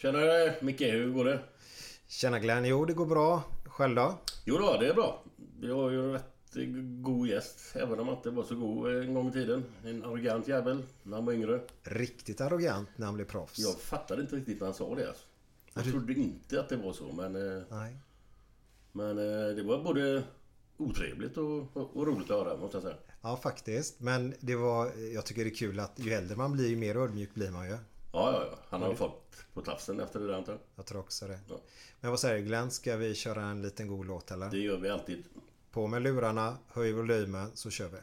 Tjena Micke, hur går det? Tjena Glenn, jo det går bra. Själv då? Jo då, det är bra. Vi har ju en rätt god gäst, även om han inte var så god en gång i tiden. En arrogant jävel, när han var yngre. Riktigt arrogant när han blev proffs. Jag fattade inte riktigt när han sa det. Alltså. Jag du- trodde inte att det var så, men... eh, Nej. Men eh, det var både otrevligt och, och, och roligt att höra, måste jag säga. Ja faktiskt. Men det var, jag tycker det är kul att ju äldre man blir ju mer ödmjuk blir man ju. Ja, ja, ja. Han har fått på tafsen efter det där, antar jag. Jag tror också det. Ja. Men vad säger du Glenn? Ska vi köra en liten god låt eller? Det gör vi alltid. På med lurarna, höj volymen så kör vi.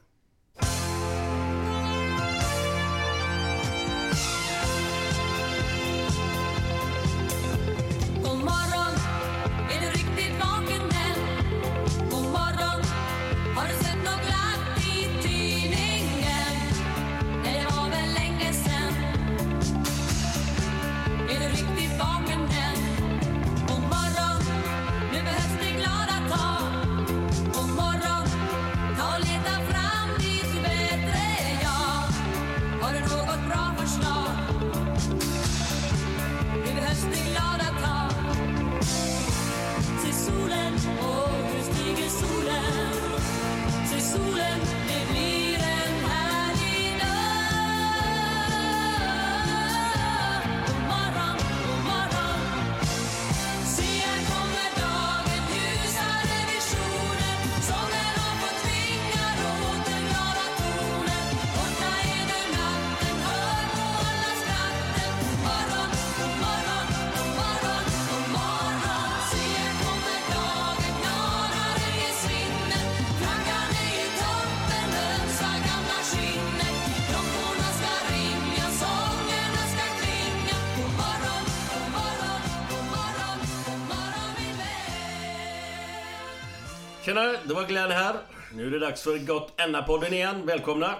Vän Tjena, det var Glenn här. Nu är det dags för Gott Enna-podden igen. Välkomna!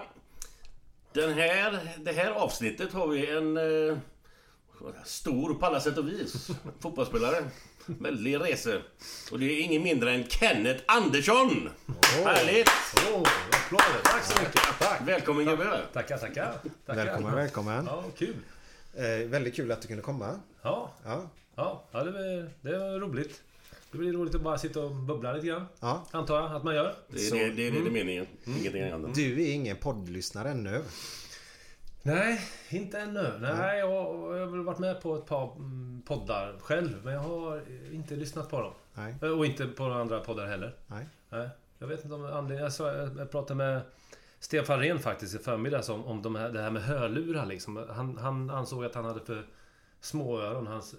Den här, det här avsnittet har vi en eh, stor på alla sätt och vis fotbollsspelare. Väldig rese. Och det är ingen mindre än Kenneth Andersson! Härligt! Åh, applåder. Tack så mycket. Tack. Välkommen gubbe! Tackar, tackar. tackar. Välkommen, välkommen. Ja, kul. Eh, väldigt kul att du kunde komma. Ja, Ja, ja, ja det, var, det var roligt. Det blir roligt att bara sitta och bubbla lite grann. ja. Antar jag att man gör. Det är det, det, är det, det är meningen. Ingenting annat. Du är ingen poddlyssnare ännu. Nej, inte ännu. Nej, jag, jag har väl varit med på ett par mm, poddar själv. Men jag har inte lyssnat på dem. Nej. Eh, Och inte på några andra poddar heller. Nej. Nej. Jag vet inte om anledningen... Jag, sa, jag pratade med Stefan Rehn faktiskt i förmiddags om, om de här, det här med hörlurar liksom. Han, han ansåg att han hade för små öron. Hans eh,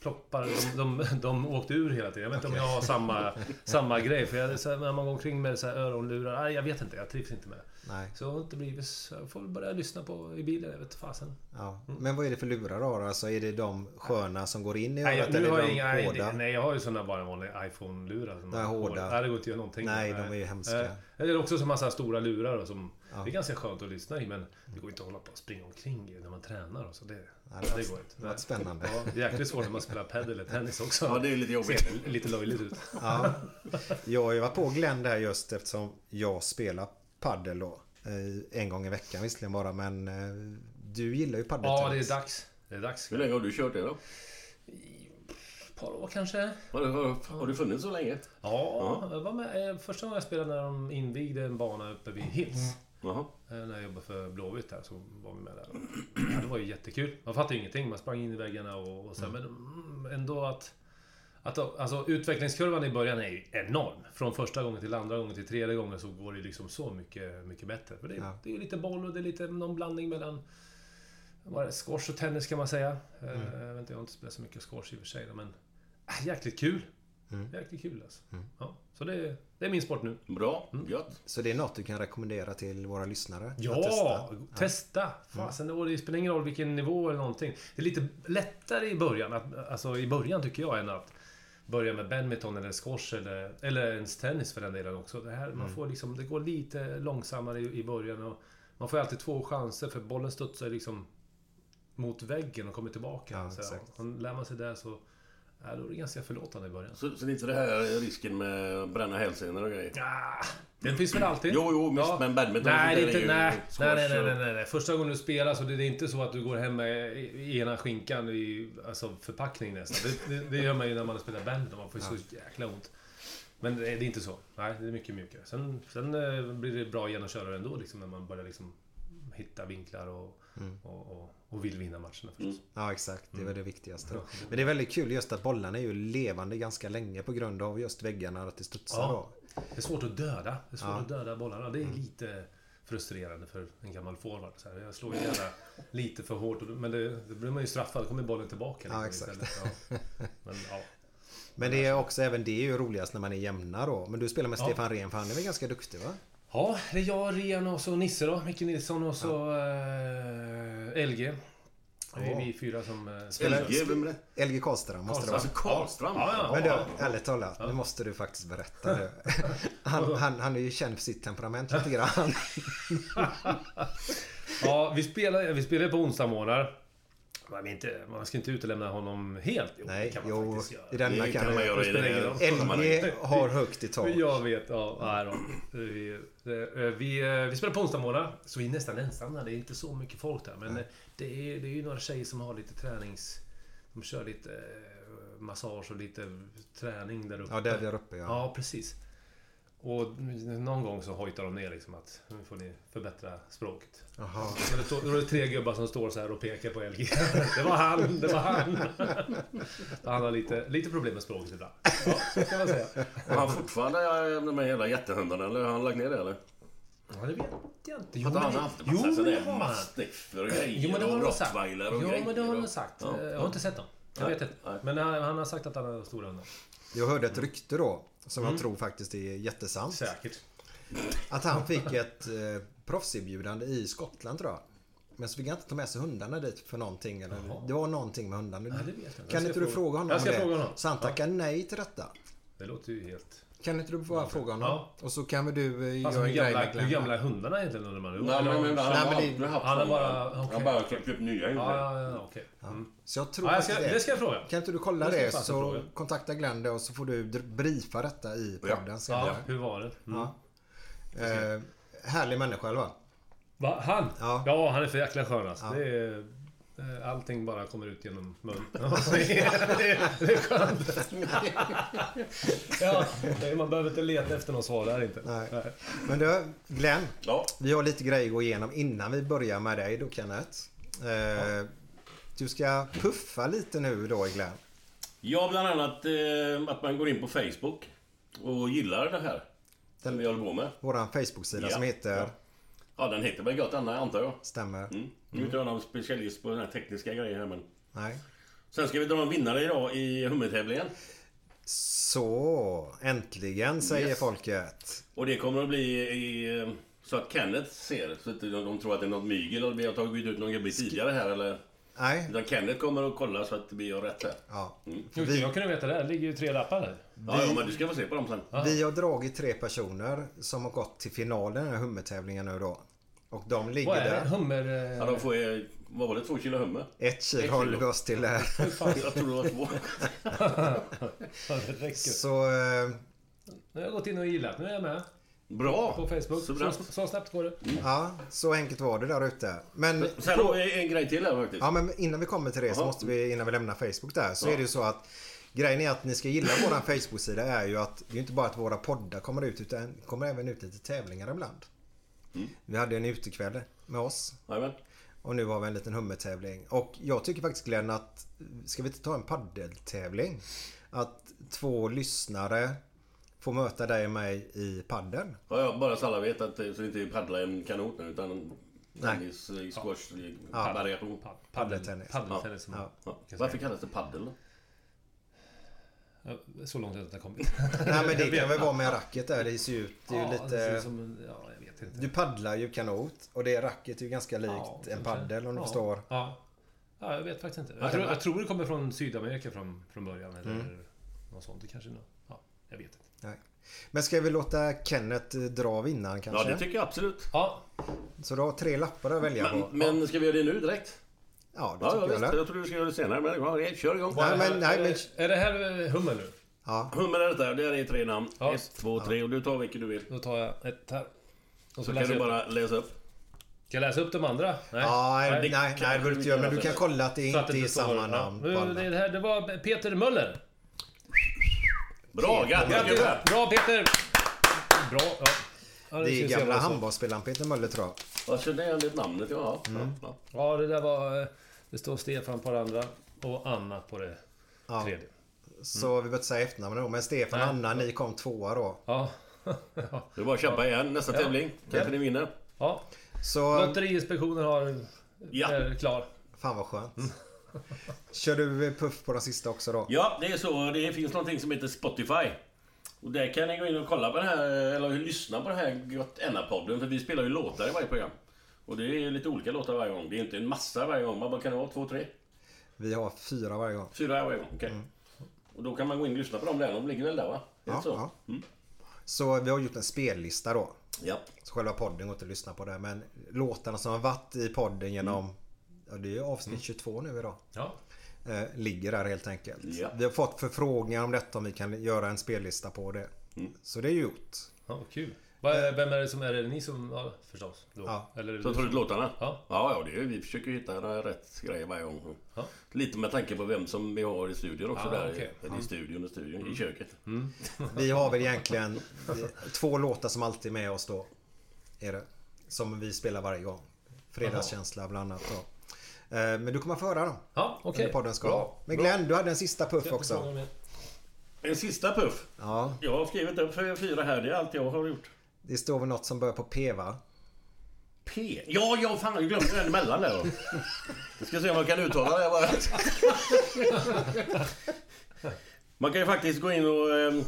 ploppar, de, de, de åkte ur hela tiden. Jag vet inte om jag har samma, samma grej. För jag, så här, när man går omkring med så här öronlurar. Nej, jag vet inte. Jag trivs inte med. Nej. Så jag har inte blivit... så Jag får börja lyssna på i bilen. Jag vet fasen. Ja. Men vad är det för lurar då? Alltså är det de sköna som går in i Nej, örat jag, nu eller har är jag de inga, nej, hårda? nej, jag har ju såna bara vanliga iPhone-lurar. De är hårda. Nej, det går inte att göra någonting Nej, de är ju hemska. Eh, Eller också så massa stora lurar då, som Det är ganska skönt att lyssna i men det går inte att hålla på och springa omkring när man tränar och så. Det, Nej, det, det går inte. det var spännande. Ja, det är jäkligt svårt när man spelar padel eller tennis också. Ja, det är lite jobbigt. Ser lite löjligt ut. Ja. Jag har ju varit på Glenn där just eftersom jag spelar paddel då. Eh, En gång i veckan visserligen bara men eh, du gillar ju Ja, paddeltennis. det är dags. Det är dags. Hur länge har du kört det då? Par år kanske. Har du funnits så länge? Ja, jag var med eh, första gången jag spelade när de invigde en bana uppe vid Hills. Jaha. Eh, När jag jobbade för Blåvitt där så var vi med där. Ja, det var ju jättekul. Man fattade ju ingenting. Man sprang in i väggarna och, och så. Men mm, ändå att... att alltså utvecklingskurvan i början är ju enorm. Från första gången till andra gången till tredje gången så går det liksom så mycket, mycket bättre. För det, är- Ja. det är ju lite boll och det är lite någon blandning mellan... Vad det? Squash och tennis kan man säga. Eh, Jag, vet inte, jag har inte spelat så mycket squash i och för sig. Men äh, jäkligt kul. Jäkligt kul alltså. Ja, så det, det är min sport nu. Bra, gött. Så det är något du kan rekommendera till våra lyssnare? att Ja, testa? testa! Fasen, och det spelar ingen roll vilken nivå eller någonting. Det är lite lättare i början, att, alltså i början tycker jag, än att börja med badminton eller squash eller, eller ens tennis för den delen också. Det, här, man får liksom, det går lite långsammare i, i början och man får alltid två chanser för bollen studsar liksom mot väggen och kommer tillbaka. Ja, så, och lär man sig där så ja, då är det ganska förlåtande i början. Så, så det är inte det här risken med att bränna hälsenor och grejer? Ah, den finns väl alltid? Jo, jo, visst, men badminton nej, det är inte, nej, nej, nej, nej, nej, nej. Första gången du spelar så det är inte så att du går hem med ena skinkan i alltså förpackning nästan. Det, det, det gör man ju när man spelar badminton. Man får ju så jäkla ont. Men det är det är inte så. Nej, det är mycket mjukare. Sen, sen eh, blir det bra genomkörare ändå liksom när man börjar liksom hitta vinklar och, och, och, och vill vinna matcherna förstås. Ja exakt, det är väl det viktigaste. Ja. Men det är väldigt kul just att bollarna är ju levande ganska länge på grund av just väggarna att det studsar Ja. då. Det är svårt att döda. Det är svårt Ja. att döda bollarna. Det är lite frustrerande för en gammal forward. Så här, jag slår ju gärna lite för hårt. Men det, det blir man ju straffad. Då kommer bollen tillbaka. Ja, liksom exakt. Ja. Men, ja. Men det är också även det är ju roligast när man är jämna då. Men du spelar med Ja. Stefan Rehn för han är väl ganska duktig va? Ja, det är jag, Rian och så Nisse då. Micke Nilsson och så eh, LG. Det är Ja. vi fyra som eh, Spelar- LG, vem är det? LG Karlström måste det vara. Alltså Karlström? Ja, ja. Men du, ärligt talat, nu måste du faktiskt berätta nu. Han, han, han är ju känd för sitt temperament lite grann. Ja, vi spelar, vi spelar på onsdagsmorgnar. Man, inte, man ska inte utelämna honom helt. Jo, Nej, det kan man jo, faktiskt göra. i denna Det kan kan man göra i sammanhanget. LG har högt i tak. Jag vet, ja. Nej då. Vi, eh, vi, eh, vi spelar på onsdagsmorgnar, så vi är nästan ensamma. Det är inte så mycket folk där. Men eh, det är, det är ju några tjejer som har lite tränings... De kör lite eh, massage och lite träning där uppe. Ja, där där uppe ja. Ja, precis. Och någon gång så hojtar de ner liksom att nu får ni förbättra språket. Jaha. Men det står, då är det tre gubbar som står så här och pekar på LG. Det var han, det var han. Så han har lite, lite problem med språket ibland. Ja, så kan man säga. Har han fortfarande eh, de här jävla jättehundarna eller har han lagt ner det eller? Ja, det vet jag inte. Har inte han haft jo, massa men sådana mastiffer och grejer Jo, men det har han sagt. Jo, men det har han sagt. Ja, Jag har inte sett dem. Jag Nej, vet inte. nej. Men han, han har sagt att han har stora hundar. Jag hörde ett rykte då, som Mm. jag tror faktiskt är jättesant. Säkert. Att han fick ett eh, proffserbjudande i Skottland tror jag. Men så fick han inte ta med sig hundarna dit för någonting. Eller, det var någonting med hundarna. Ja. Jag Kan inte du fråga- honom Jag ska om det? fråga honom. Så han tackar nej till detta. Det låter ju helt... Kan inte du bara fråga honom? Ja. Och så kan väl du Alltså, göra en grej med hur gamla är hundarna egentligen undrar man? Nej, men, men, han, har men det- aldrig haft han har bara- okej. Han bara köpt upp nya Ja, hundar. ja, ja, okej. Mm. Så jag tror Ja, jag ska, faktiskt det ska jag fråga. Kan inte du kolla Det det, så fråga. kontakta Glenn då så får du briefa detta i podden Ja, senare. hur var det? Mm. Ja. Eh, härlig människa eller va? Va? Han? Ja. Ja. han är för jäkla skön alltså. Ja. Det är, allting bara kommer ut genom mun. Ja, det, är, skönt. ja, man behöver inte leta efter något svar där inte. Nej. Men du, Glenn. Ja. Vi har lite grejer att gå igenom innan vi börjar med dig då Kenneth. Eh, Du ska puffa lite nu då Glenn. Ja, bland annat eh, att man går in på Facebook och gillar det här. Som vi håller på med. Våran Facebook-sida Ja. som heter... Ja. Ja, den heter väl gott Anna, antar jag. Stämmer. Mm. Nu är inte jag någon specialist på den här tekniska grejen här, men... Nej. Sen ska vi dra en vinnare idag i hummertävlingen. Så, äntligen säger Yes. folket. Och det kommer att bli i, så att Kenneth ser. Så att de, de tror att det är något mygel och vi har tagit ut någon gubbe tidigare här eller... Nej. Utan Kenneth kommer att kolla så att vi har rätt här. Ja. Mm. Ska jag kunna veta det? Det ligger ju tre lappar där. Ja, ja, men du ska få se på dem sen. Vi har dragit tre personer som har gått till finalen i den här hummertävlingen nu då. Och de ligger Vad är det? där. Hummer... eh, Ja, de får ju... Vad var det? Två kilo hummer? Ett kilo håller vi oss till där. Jag tror det var två. Ja, det räcker. Så... eh, Nu har jag gått in och gillat. Nu är jag med. Bra! På Facebook. Så Så, bra. så snabbt går det. Ja, så enkelt var det där ute. Men, Sen har vi en grej till här faktiskt. ja, men innan vi kommer till det så Jaha. måste vi, innan vi lämnar Facebook där, så Ja. är det ju så att Grejen är att ni ska gilla våran Facebook-sida är ju att det är ju inte bara att våra poddar kommer ut utan det kommer även ut lite tävlingar ibland. Mm. Vi hade en utekväll med oss Jajamän. och nu har vi en liten hummertävling. Och jag tycker faktiskt Glenn att ska vi inte ta en paddeltävling? Att två lyssnare får möta dig och mig i paddeln. Ja, ja, bara så alla vet att det så inte är paddla en kanot nu utan tennis, i squash, Ja. variation. Pa- Paddeltennis. Paddeltennis. som- Ja. Ja. Varför kallas det paddel då? Ja, Så långt har jag inte kommit. Nej men det kan väl vara med racket där. Det ser ut. Det är ju Ja, lite... det ser ut som Ja, vet inte. Du paddlar ju kanot och det racket är ju ganska likt Ja, en paddel om du ja. förstår. Ja. ja, jag vet faktiskt inte. Ja, Jag tror, jag tror det kommer från Sydamerika från, från början. Eller Mm. något sånt. Det kanske... nå- Ja, jag vet inte. Nej. Men ska vi låta Kenneth eh, dra vinnaren Ja, kanske? det tycker jag absolut. Ja, Så du har tre lappar att välja Men, på. men ska vi göra det nu direkt? Ja, det Ja, ja tycker jag. visst. eller? Jag tror vi ska göra det senare. Men ja, kör igång. Nej, men, nej, är, men, det- är det här eh, hummer nu? ja. Hummer är detta. Det här är tre namn. Ja. Ett, två, tre. Och du tar vilket du vill. Då tar jag ett här. Och Så så kan du bara läsa upp. Ska jag läsa upp de andra? Nej. Ja, nej, Nej. nej, nej, det behöver du inte göra. Men du kan kolla att det att inte är samma namn på alla. det, här, det var Peter Möller. Bra! Grattis! Bra Peter! Bra. Ja. Ja, Det är syns jag gamla handbollsspelaren Peter Möller tror jag. Jag kände igen det namnet. Ja. Mm. Ja. Ja, det där var... eh, Det står Stefan på det andra och Anna på det Ja. tredje. Så vi behöver inte säga efternamn då. Men Stefan och. Anna, ni kom tvåa då. Ja. Det är bara att kämpa igen. Nästa Ja. tävling. Kanske ni vinner. ja. Så, Lotteriinspektionen har... Ja. Är klar. fan vad skönt. Kör du puff på den sista också då? Ja, det är så. Det finns någonting som heter Spotify. Och där kan ni gå in och kolla på den här, eller lyssna på den här Gott podden För vi spelar ju låtar i varje program. Och det är lite olika låtar varje gång. Det är inte en massa varje gång. Vad kan det vara? Två, tre? Vi har fyra varje gång. Fyra varje gång? Okej. Och då kan man gå in och lyssna på dem där. De ligger väl där va? Ja, så? ja. Mm. Så vi har gjort en spellista då. ja. Så själva podden går inte att lyssna på det. Men låtarna som har varit i podden genom... Ja, det är ju avsnitt 22 nu idag. Ja. Eh, ligger där helt enkelt. Ja. Vi har fått förfrågningar om detta om vi kan göra en spellista på det. Så det är gjort. ja kul. Är- Vem är det som... Är det ni som... Ja, förstås. Då. Ja. Eller du tar du ut som- låtarna? Ja. Ja, ja det är, vi försöker hitta rätt grejer varje gång. Ja. Lite med tanke på vem som vi har i studion också Ah, där. okej. Eller i studion och studion. I köket. Vi har väl egentligen eh, två låtar som alltid är med oss då. Är det. Som vi spelar varje gång. Fredagskänsla bland annat då. Eh, Men du kommer få höra dem. Ja, okej. Under podden ska. Bra. Men Bra. Glenn, du hade en sista puff också. En sista puff. Ja, Jag har skrivit upp för fyra här. Det är allt jag har gjort. Det står väl något som börjar på P va? P. Ja, ja, fan jag glömde den emellan där då. Vi ska se om jag kan uttala det bara. Man kan ju faktiskt gå in och eh,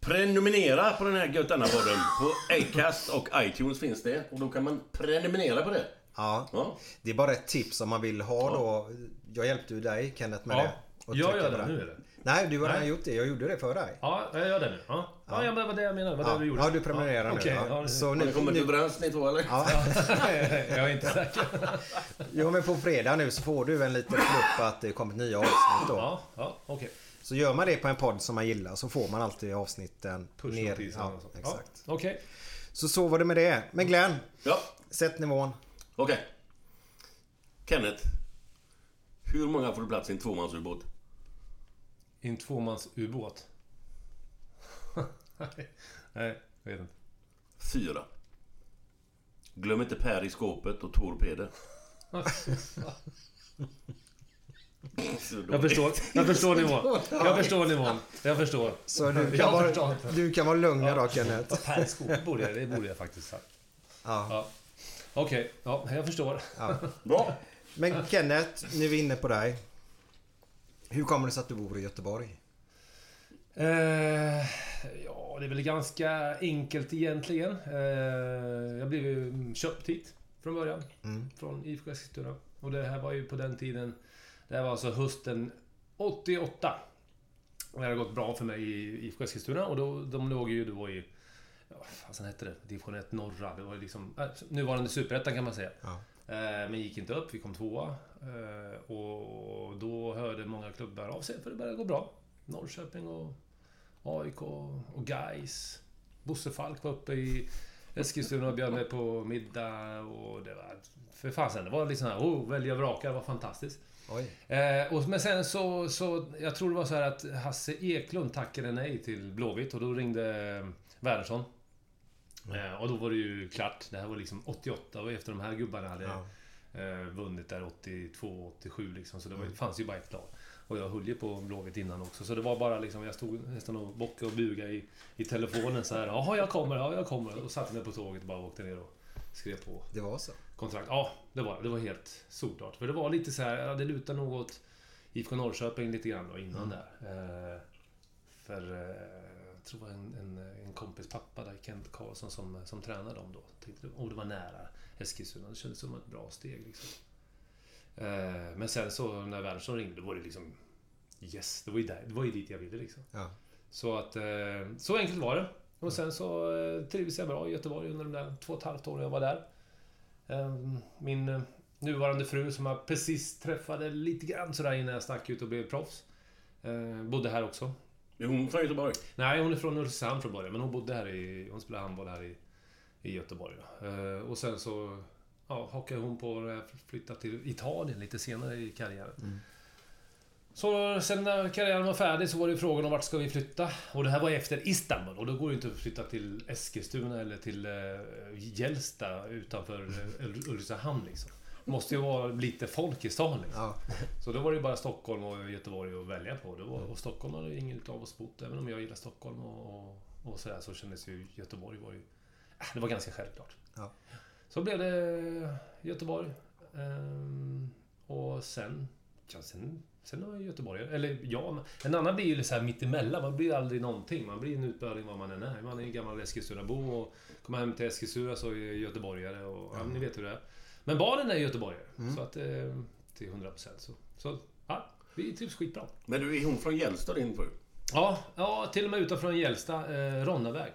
prenumerera på den här Gött podden På Acast och iTunes finns det. Och då kan man prenumerera på det. Ja. Ja. Det är bara ett tips om man vill ha då. Jag hjälpte ju dig Kenneth med Ja. det. Och Jag gör det nu eller? Nej, du har redan gjort det. Jag gjorde det för dig. Ja, jag gör det nu. Ja, ja, ja men det var det jag menade. Det var Ja, det du gjorde. ja du prenumererar nu. Okej, ja. ja, Så Har ni nu, kommit överens ni två eller? ja. jag är inte säker. Jo men på fredag nu så får du en liten plupp att det kommit nya avsnitt då. Ja, ja, okej. Så gör man det på en podd som man gillar så får man alltid avsnitten Push-notiser Ja, och så. exakt. Ja, okej. Så så var det med det. Men Glenn, Ja, sätt nivån. okej. Kenneth. Hur många får du plats i en tvåmansubåt? I en tvåmans-ubåt. Nej, Nej, jag vet inte. Fyra. Glöm inte Per i skåpet och torpeder. Jag förstår, jag förstår nivån. Jag förstår nivån. Jag förstår. Så du Jag kan, vara, du kan vara lugn idag Kenneth. Per skop borde jag, det borde jag faktiskt sagt. Ja. Ja. Okej, ja, jag förstår. Bra. Men Kenneth, nu är vi inne på dig. Hur kommer det sig att du bor i Göteborg? Eh, ja, det är väl ganska enkelt egentligen. Eh, jag blev ju köpt hit från början. Från IFK Eskilstuna. Och det här var ju på den tiden... Det här var alltså hösten 88. Och det hade gått bra för mig i IFK Eskilstuna och då, de låg ju då i ja, vad fasen hette det? Division 1 norra. Det var ju liksom... Äh, nuvarande superettan kan man säga. Ja. Eh, Men gick inte upp, vi kom tvåa. Eh, Och då hörde många klubbar av sig för det började gå bra. Norrköping och AIK och Gais. Bosse Falk var uppe i Eskilstuna och bjöd mig på middag och det var... För fasen, det var liksom här, oh, välja vraka, det var fantastiskt. Eh, och, men sen så, så... Jag tror det var så här att Hasse Eklund tackade nej till Blåvitt och då ringde Wernersson. Eh, och då var det ju klart. Det här var liksom 88 och efter de här gubbarna hade eh, vunnit där 82, 87 liksom. Så det var, fanns ju bara ett lag. Och jag höll ju på Blåvitt innan också. Så det var bara liksom, jag stod nästan och bockade och bugade i, i telefonen så här. Jaha, jag kommer, ja jag kommer. Och satte mig på tåget och bara åkte ner och skrev på Det var så. kontrakt. Ja, det var det. var helt solklart. För det var lite så här, det lutar nog åt IFK Norrköping lite grann då innan där. Eh, för eh, tror var en, en, en kompis pappa där, Kent Karlsson, som, som tränade dem då. Tyckte, och det var nära Eskilstuna. Det kändes som ett bra steg liksom. Eh, men sen så när Wernersson ringde, då var det liksom Yes, det var ju, där, det var ju dit jag ville liksom. Ja. Så att... eh, Så enkelt var det. Och sen så eh, trivdes jag bra i Göteborg under de där två och ett halvt åren jag var där. Eh, Min eh, nuvarande fru som jag precis träffade lite grann sådär innan jag stack ut och blev proffs. Bodde här också. Är hon från Göteborg? Nej, hon är från Ulricehamn från början, men hon bodde här i... Hon spelade handboll här i, i Göteborg. Eh, Och sen så ja, hakade hon på och flyttade till Italien lite senare i karriären. Så sen när karriären var färdig så var det frågan om vart ska vi flytta? Och det här var efter Istanbul och då går det inte att flytta till Eskilstuna eller till eh, Gällsta utanför eh, Ul- Ulricehamn liksom. Måste ju vara lite folk i stan liksom. Ja. Så då var det ju bara Stockholm och Göteborg att välja på. Det var, och Stockholm hade ju ingen av oss bott. Även om jag gillar Stockholm och, och, och sådär så kändes ju Göteborg var ju... äh, Det var ganska självklart. Ja. Så blev det Göteborg. Ehm, och sen... Ja, sen, sen var jag göteborgare. Eller ja, en annan blir ju så här mittemellan. Man blir aldrig någonting. Man blir en utbörling vad man än är. Man är en gammal Eskilstuna-bo och kommer hem till Eskilstuna så är göteborgare. Och, ja, ni vet hur det är. Men barnen är göteborgare. Så att... Eh, till 100%. Så, så ja, vi trivs skitbra. Men du, är hon från Gällstad din fru? Ja, ja, till och med utanför Gällsta. Eh, Ronnaväg.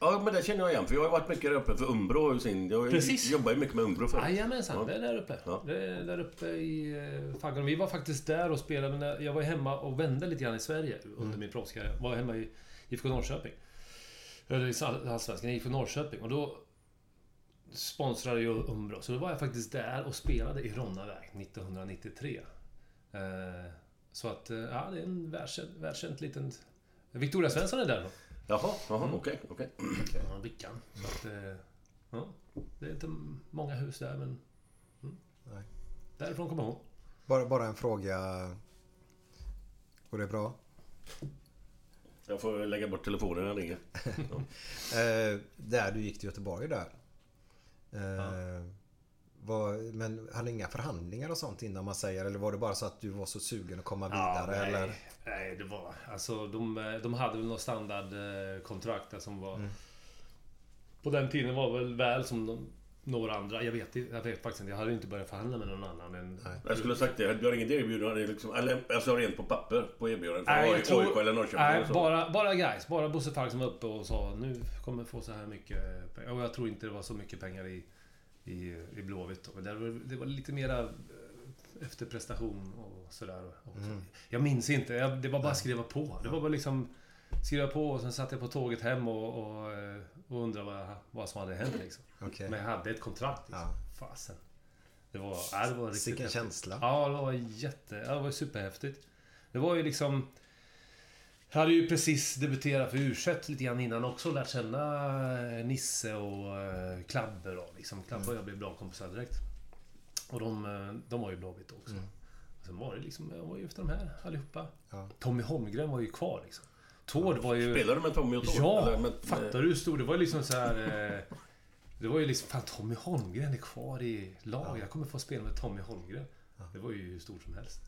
Ja, men det känner jag igen. För jag har varit mycket där uppe för Umbro. och Sin, jag Precis. jobbar ju mycket med Umbro förut. Jajamensan, Ja. det är där uppe. Ja. Det är där uppe i eh, Fagerholm. Vi var faktiskt där och spelade, men när- jag var hemma och vände lite grann i Sverige under min proffskarriär. Var hemma i IFK Norrköping. Eller i Allsvenskan, IFK Norrköping. Och då sponsrade ju Umbro. Så då var jag faktiskt där och spelade i Ronnaväg 1993. Eh, Så att, eh, ja, det är en världskänd, världskänd liten... Victoria Svensson är där då. Jaha, jaha okej, okej. Ja, Vickan. Så att, eh, ja, det är inte många hus där, men... Mm. Nej. Därifrån kommer hon. Bara, bara en fråga. Går det bra? Jag får lägga bort telefonen när jag ringer. Eh, där du gick till Göteborg där. Eh, var, men hade inga förhandlingar och sånt innan man säger? Eller var det bara så att du var så sugen att komma vidare? nej, eller? nej, det var... Alltså, de, de hade väl något standardkontrakt där som var... Mm. På den tiden var väl väl som de, några andra. Jag vet, jag vet faktiskt inte. Jag hade inte börjat förhandla med någon annan än... Jag skulle ha sagt det. Du har inget erbjudande? Liksom, alltså rent på papper på erbjudandet? Nej, Från jag tror- AIK eller Norrköping? Nej, eller så. bara, bara guys. Bara Bosse Falk som var uppe och sa nu kommer få så här mycket pengar. Och jag tror inte det var så mycket pengar i, i, i Blåvitt. det var, det var lite mera eh, efter prestation och sådär. också. Jag minns inte. Jag, det var bara att skriva på. Det var bara liksom skriva på och sen satt jag på tåget hem och, och, eh, och undrade vad, vad som hade hänt liksom. Okej. Men jag hade ett kontrakt. Liksom. Ja. Fasen. Det var, ja, det var riktigt häftigt. känsla. Ja, det var jätte... Ja, det var superhäftigt. Det var ju liksom... Jag hade ju precis debuterat för u lite grann innan också. Lärt känna eh, Nisse och eh, Klabbe då. Liksom. Klabbe och jag blev bra kompisar direkt. Och de, eh, de var ju Blåvitt också. Och sen var det liksom... Jag var ju efter de här allihopa. Ja. Tommy Holmgren var ju kvar liksom. Tord var ju... Spelar du med Tommy och Tord? Ja! Eller med- fattar du hur stor? Det var ju liksom så här... Eh, det var ju liksom... Fan, Tommy Holmgren är kvar i lag. Jag kommer få spela med Tommy Holmgren. Det var ju hur stort som helst.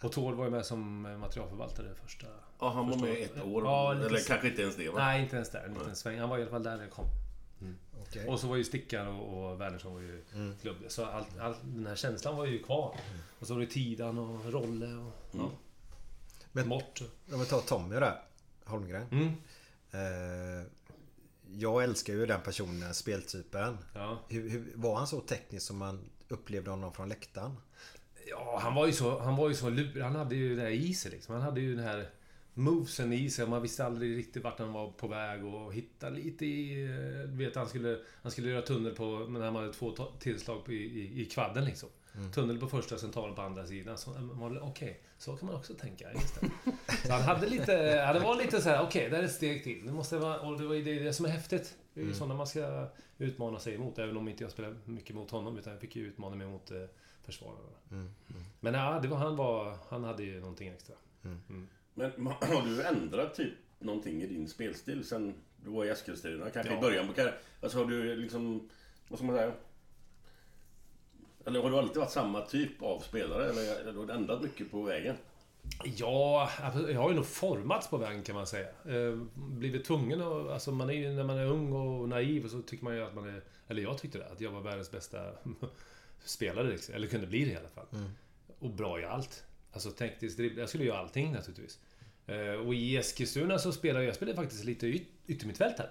Och Tord var ju med som eh, materialförvaltare första... Ja, han var första med året. ett år. Ja, eller kanske inte ens det va? Nej, inte ens där. En liten sväng. Han var i alla fall där när jag kom. Okej. Och så var ju Stickan och, och Wernersson var ju Mm. klubb. Så allt, all, den här känslan var ju kvar. Och så var det Tidan och Rolle och... Ja. Mm. Men- Mort. Om vi tar Tommy där. Holmgren. Mm. Eh, jag älskar ju den personen, speltypen. Ja. Hur, hur, var han så teknisk som man upplevde honom från läktaren? Ja, han var ju så, han var ju så lurig. Han hade ju det här sig liksom. Han hade ju den här movesen i sig. Man visste aldrig riktigt vart han var på väg och hitta lite i... eh, Du vet, han skulle, han skulle göra tunnel på... Men han hade två tillslag på, i, i, i kvadden liksom. Tunnel på första centralen på andra sidan. Var- Okej, så kan man också tänka. Just det. Så han hade lite... Ja, det var lite så här, okej, det är ett steg till. Det måste vara... Och det var ju det, det som är häftigt. Det är ju sådana man ska utmana sig emot. Även om inte jag spelar mycket mot honom. Utan jag fick ju utmana mig mot eh, försvararna. Men ja, det var, han var... Han hade ju någonting extra. Men har du ändrat typ någonting i din spelstil sen du var i Eskilstuna? Kanske Ja. i början på karriären? Alltså har du liksom... Vad ska man säga? Eller har du alltid varit samma typ av spelare? Eller har du ändrat mycket på vägen? Ja, alltså, jag har ju nog formats på vägen kan man säga. Eh, blivit tvungen att... Alltså man är ju, när man är ung och naiv så tycker man ju att man är... Eller jag tyckte det, att jag var världens bästa spelare liksom. Eller kunde bli det i alla fall. Och bra i allt. Alltså tekniskt dribbla. Jag skulle göra allting naturligtvis. Eh, och i Eskilstuna så spelade jag... Jag spelade faktiskt lite yt, yttermittfältare.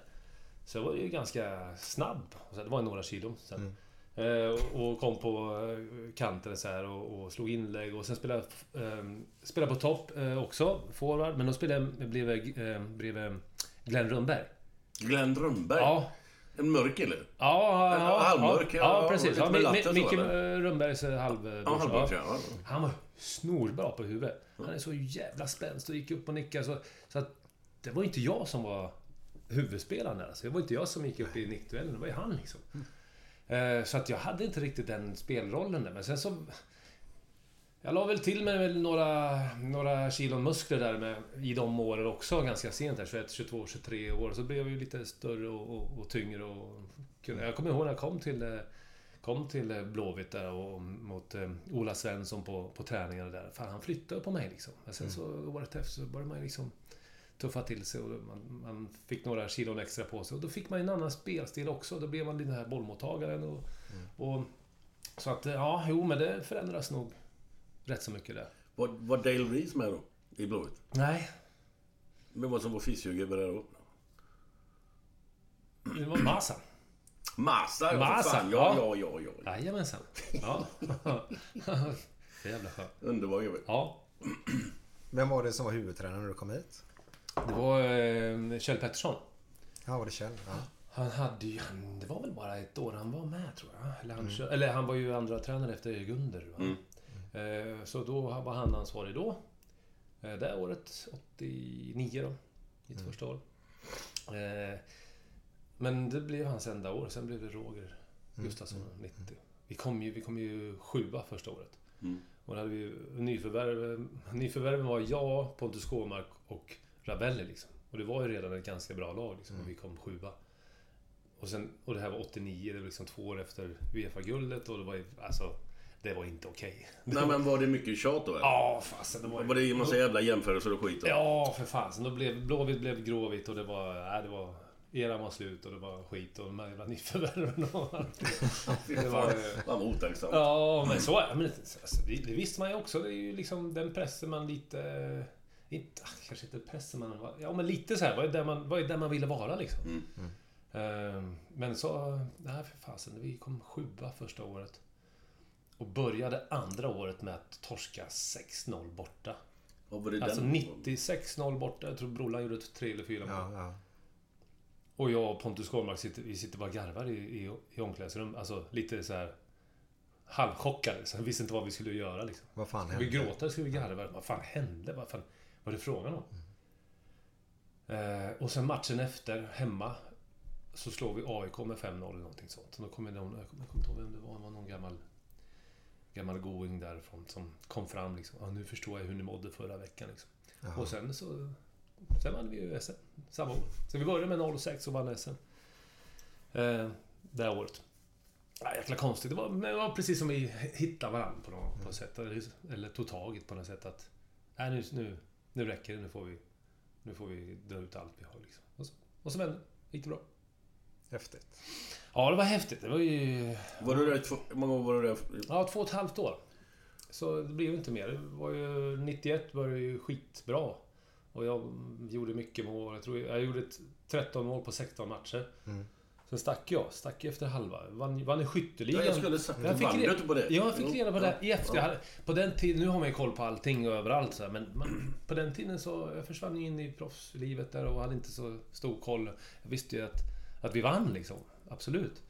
Så jag var ju ganska snabb. Så det var några kilo sen. Eh, och kom på eh, kanten så här och, och slog inlägg och sen spelade jag eh, spelade på topp eh, också, forward. Men då spelade bredvid, eh, bredvid Glenn Rönnberg. Glenn Rönnberg? Ja. En mörk kille? Ja, En ja, halvmörk, ja, ja, precis. Ja, Micke eh, Rönnbergs eh, halvbrorsa. Ja, halvmörk, ja. Han var snorbra på huvudet. Han är så jävla spänst och gick upp och nickade. Så, så att det var inte jag som var huvudspelaren där. Alltså. Det var inte jag som gick upp i nickduellen. Det var ju han liksom. Eh, Så att jag hade inte riktigt den spelrollen där. Men sen så... Jag la väl till mig några, några kilon muskler där med, i de åren också, ganska sent där. 21, 22, 23 år. Så blev jag ju lite större och, och, och tyngre. Och, jag kommer ihåg när jag kom till, eh, kom till eh, Blåvitt där och mot Ola Svensson på, på träningarna där. Fan, han flyttade på mig liksom. Men sen så året efter så började man liksom tuffa till sig och man, man fick några kilon extra på sig. Och då fick man en annan spelstil också. Då blev man den här bollmottagaren och, och... Så att, ja, jo, men det förändras nog rätt så mycket där. Var, var Dale Reese med då? I Blåvitt? Nej, var det som var fysjugubbe där då? det var Masa. Masa, ja, Masa, fan. Ja, ja. ja, ja, ja. Jajamensan. Ja. Det är jävla skönt. Underbar gubbe. Ja. Vem var det som var huvudtränare när du kom hit? Det var eh, Kjell Pettersson. Ja, var det Kjell? Ja. Han hade ju... han- Det var väl bara ett år han var med, tror jag. Eller han, kö- eller han var ju andra tränare efter Gunder. Va? Eh, så då var han ansvarig då. Eh, det året, 89 då. Mitt första år. Eh, men det blev hans enda år. Sen blev det Roger Gustafsson, 90. Vi kom ju, vi kom ju sjua första året. Och då hade vi nyförvärv. Nyförvärven var jag, Pontus Kåmark och Ravelli liksom. Och det var ju redan ett ganska bra lag liksom. Och vi kom sjua. Och, sen, och det här var 89, det var liksom två år efter Uefa-guldet och det var ju, alltså... Det var inte okej. Nej, men var det mycket tjat då? eller? Ja, fasen. Det var, Var det en massa jävla jämförelser och skit? Då? Ja, för fasen. Då blev Blåvitt blev gråvitt och det var... Nej, det var... Eran var slut och det var skit och de här jävla nyförvärven och Det var, Fan vad otacksamt. Ja, men så är det. Alltså, det, det visste man ju också. Det är ju liksom den pressen man lite... Inte, ah, kanske inte pressen man... var- Ja, men lite så här. Vad är där man, vad är där man ville vara liksom? Ehm, Men så... Nej, för fasen. Vi kom sjua första året. Och började andra året med att torska 6-0 borta. Var Alltså den? 96-0 borta. Jag tror Brollan gjorde tre eller fyra mål. Ja, ja. Och jag och Pontus Kåmark sitter, vi sitter bara garvar i, i, i omklädningsrum. Alltså lite så här halvchockade. Så vi visste inte vad vi skulle göra liksom. Vad fan Ska vi hände? gråta eller ska vi garva? Vad fan hände? Vad fan var det frågan om? Eh, och sen matchen efter, hemma, så slår vi AIK med 5-0 eller någonting sånt. Och då kommer någon, jag kommer inte ihåg vem det var, det var någon gammal gammal going därifrån som kom fram liksom. Ja, nu förstår jag hur ni mådde förra veckan liksom. Och sen så... Sen vann vi ju SM samma år. Så vi började med 0-6 och vann SM. Eh, det här året. Ja, jäkla konstigt. Det var, men det var precis som vi hittade varandra på något, på något sätt. Eller, eller tog tag i på något sätt att... Nej, nu, nu, nu räcker det. Nu får vi... Nu får vi dra ut allt vi har liksom. Och så, och så vände gick det bra. Häftigt. Ja, det var häftigt. Det var ju... Var du där två... Hur många år var du där? Ja, två och ett halvt år. Så det blev ju inte mer. Det var ju... 91 var det ju skitbra. Och jag gjorde mycket mål. Jag, tror jag gjorde ett 13 mål på 16 matcher. Mm. Sen stack jag. Stack efter halva. Vann, vann i skytteligan. Ja, jag skulle sagt, Jag fick vann re- du inte på det? Ja, jag fick reda på det i efter. Ja. Jag hade- På den tiden, nu har man ju koll på allting och överallt så här, men man, på den tiden så jag försvann ju in i proffslivet där och hade inte så stor koll. Jag visste ju att, att vi vann liksom. Absolut.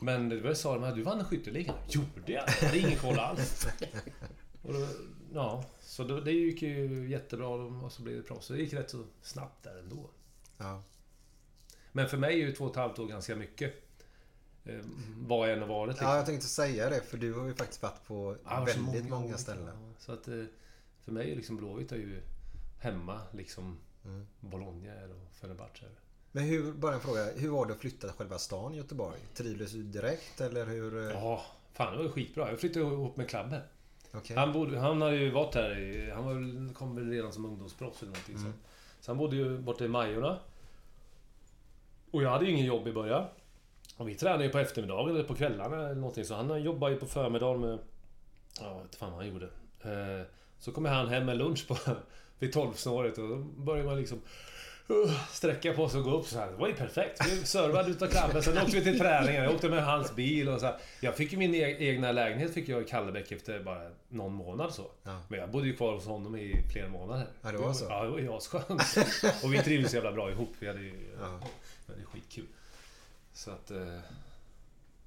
Men det var jag sa här, du vann skytteligan. Gjorde jag? Jag hade ingen koll alls. Och då, ja, så då, det gick ju jättebra och så blev det proffs. Så det gick rätt så snabbt där ändå. Ja. Men för mig är ju två och ett halvt år ganska mycket. Eh, vad jag än har varit liksom. ja, jag tänkte säga det för du har ju faktiskt varit på Ja, väldigt många, olika, ställen. ja. Så att eh, för mig är liksom Blåvitt är ju hemma liksom Mm. Bologna och Fenerbahce. Men hur, bara en fråga. Hur var det att flytta till själva stan Göteborg? Trivdes du direkt eller hur? eh, Ja, fan det var ju skitbra. Jag flyttade ihop med Klabbe. Okej. Han, bodde, han hade ju varit här Han var, kom väl redan som ungdomsproffs eller någonting. Mm. Så. så han bodde ju borta i Majorna. Och jag hade ju ingen jobb i början. Och vi tränade ju på eftermiddagen eller på kvällarna eller någonting. Så han jobbade ju på förmiddagen med... Ja, inte fan vad han gjorde. Eh, så kommer han hem med lunch på, vid tolvsnåret och då börjar man liksom... uh, Sträcka på sig och gå upp så här. Det var ju perfekt. Vi servade utav Klabbe, sen åkte vi till träningen. Jag åkte med hans bil och så här. Jag fick ju min e- egna lägenhet fick jag i Kallebäck efter bara någon månad så. Ja. Men jag bodde ju kvar hos honom i flera månader. Ja, det var så? Ja, det var ju asskönt. Och vi trivdes så jävla bra ihop. Vi hade ju... Ja. Det är skitkul. Så att... Eh,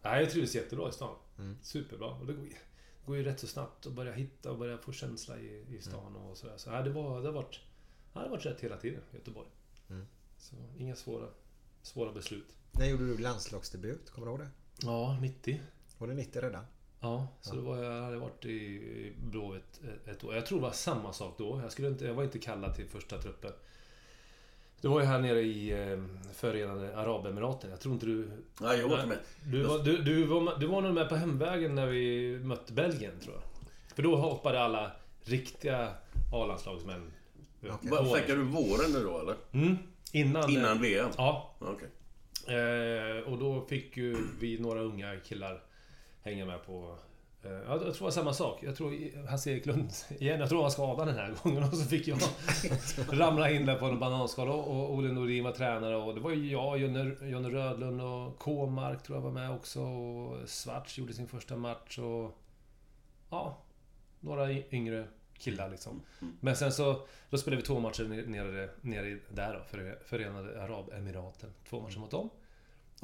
nej, jag trivdes jättebra i stan. Mm. Superbra. Och det går, det går ju rätt så snabbt att börja hitta och börja få känsla i, i stan Mm. och sådär. Så nej, det, var, det, har varit, ja, det har varit rätt hela tiden, Göteborg. Mm. Så inga svåra, svåra beslut. När gjorde du landslagsdebut? Kommer du ihåg det? Ja, 90. Var det 90 redan? Ja, så det var, jag hade varit i Blåvitt ett- ett år. Jag tror det var samma sak då. Jag, skulle inte, jag var inte kallad till första truppen. Det var ju här nere i eh, Förenade Arabemiraten. Jag tror inte du... Ja, jag åkte med. Du var, du, du, var, du var nog med på hemvägen när vi mötte Belgien, tror jag. För då hoppade alla riktiga A-landslagsmän. Vad Snackar du våren nu då eller? Mm, innan... Innan VM? Ja. Okej. Eh, och då fick ju vi några unga killar hänga med på... Eh, ja, jag tror det var samma sak. Jag tror Hasse Eklund igen. Jag tror han var skadad den här gången och så fick jag ramla in där på en bananskal. Och Olle Norin var tränare och det var ju jag, Jonny, Rödlund och K-mark tror jag var med också. Och Svarts gjorde sin första match och... Ja, några yngre killar liksom. Men sen så... Då spelade vi två matcher nere, nere, där då, för Förenade Arabemiraten. Två matcher mot dem.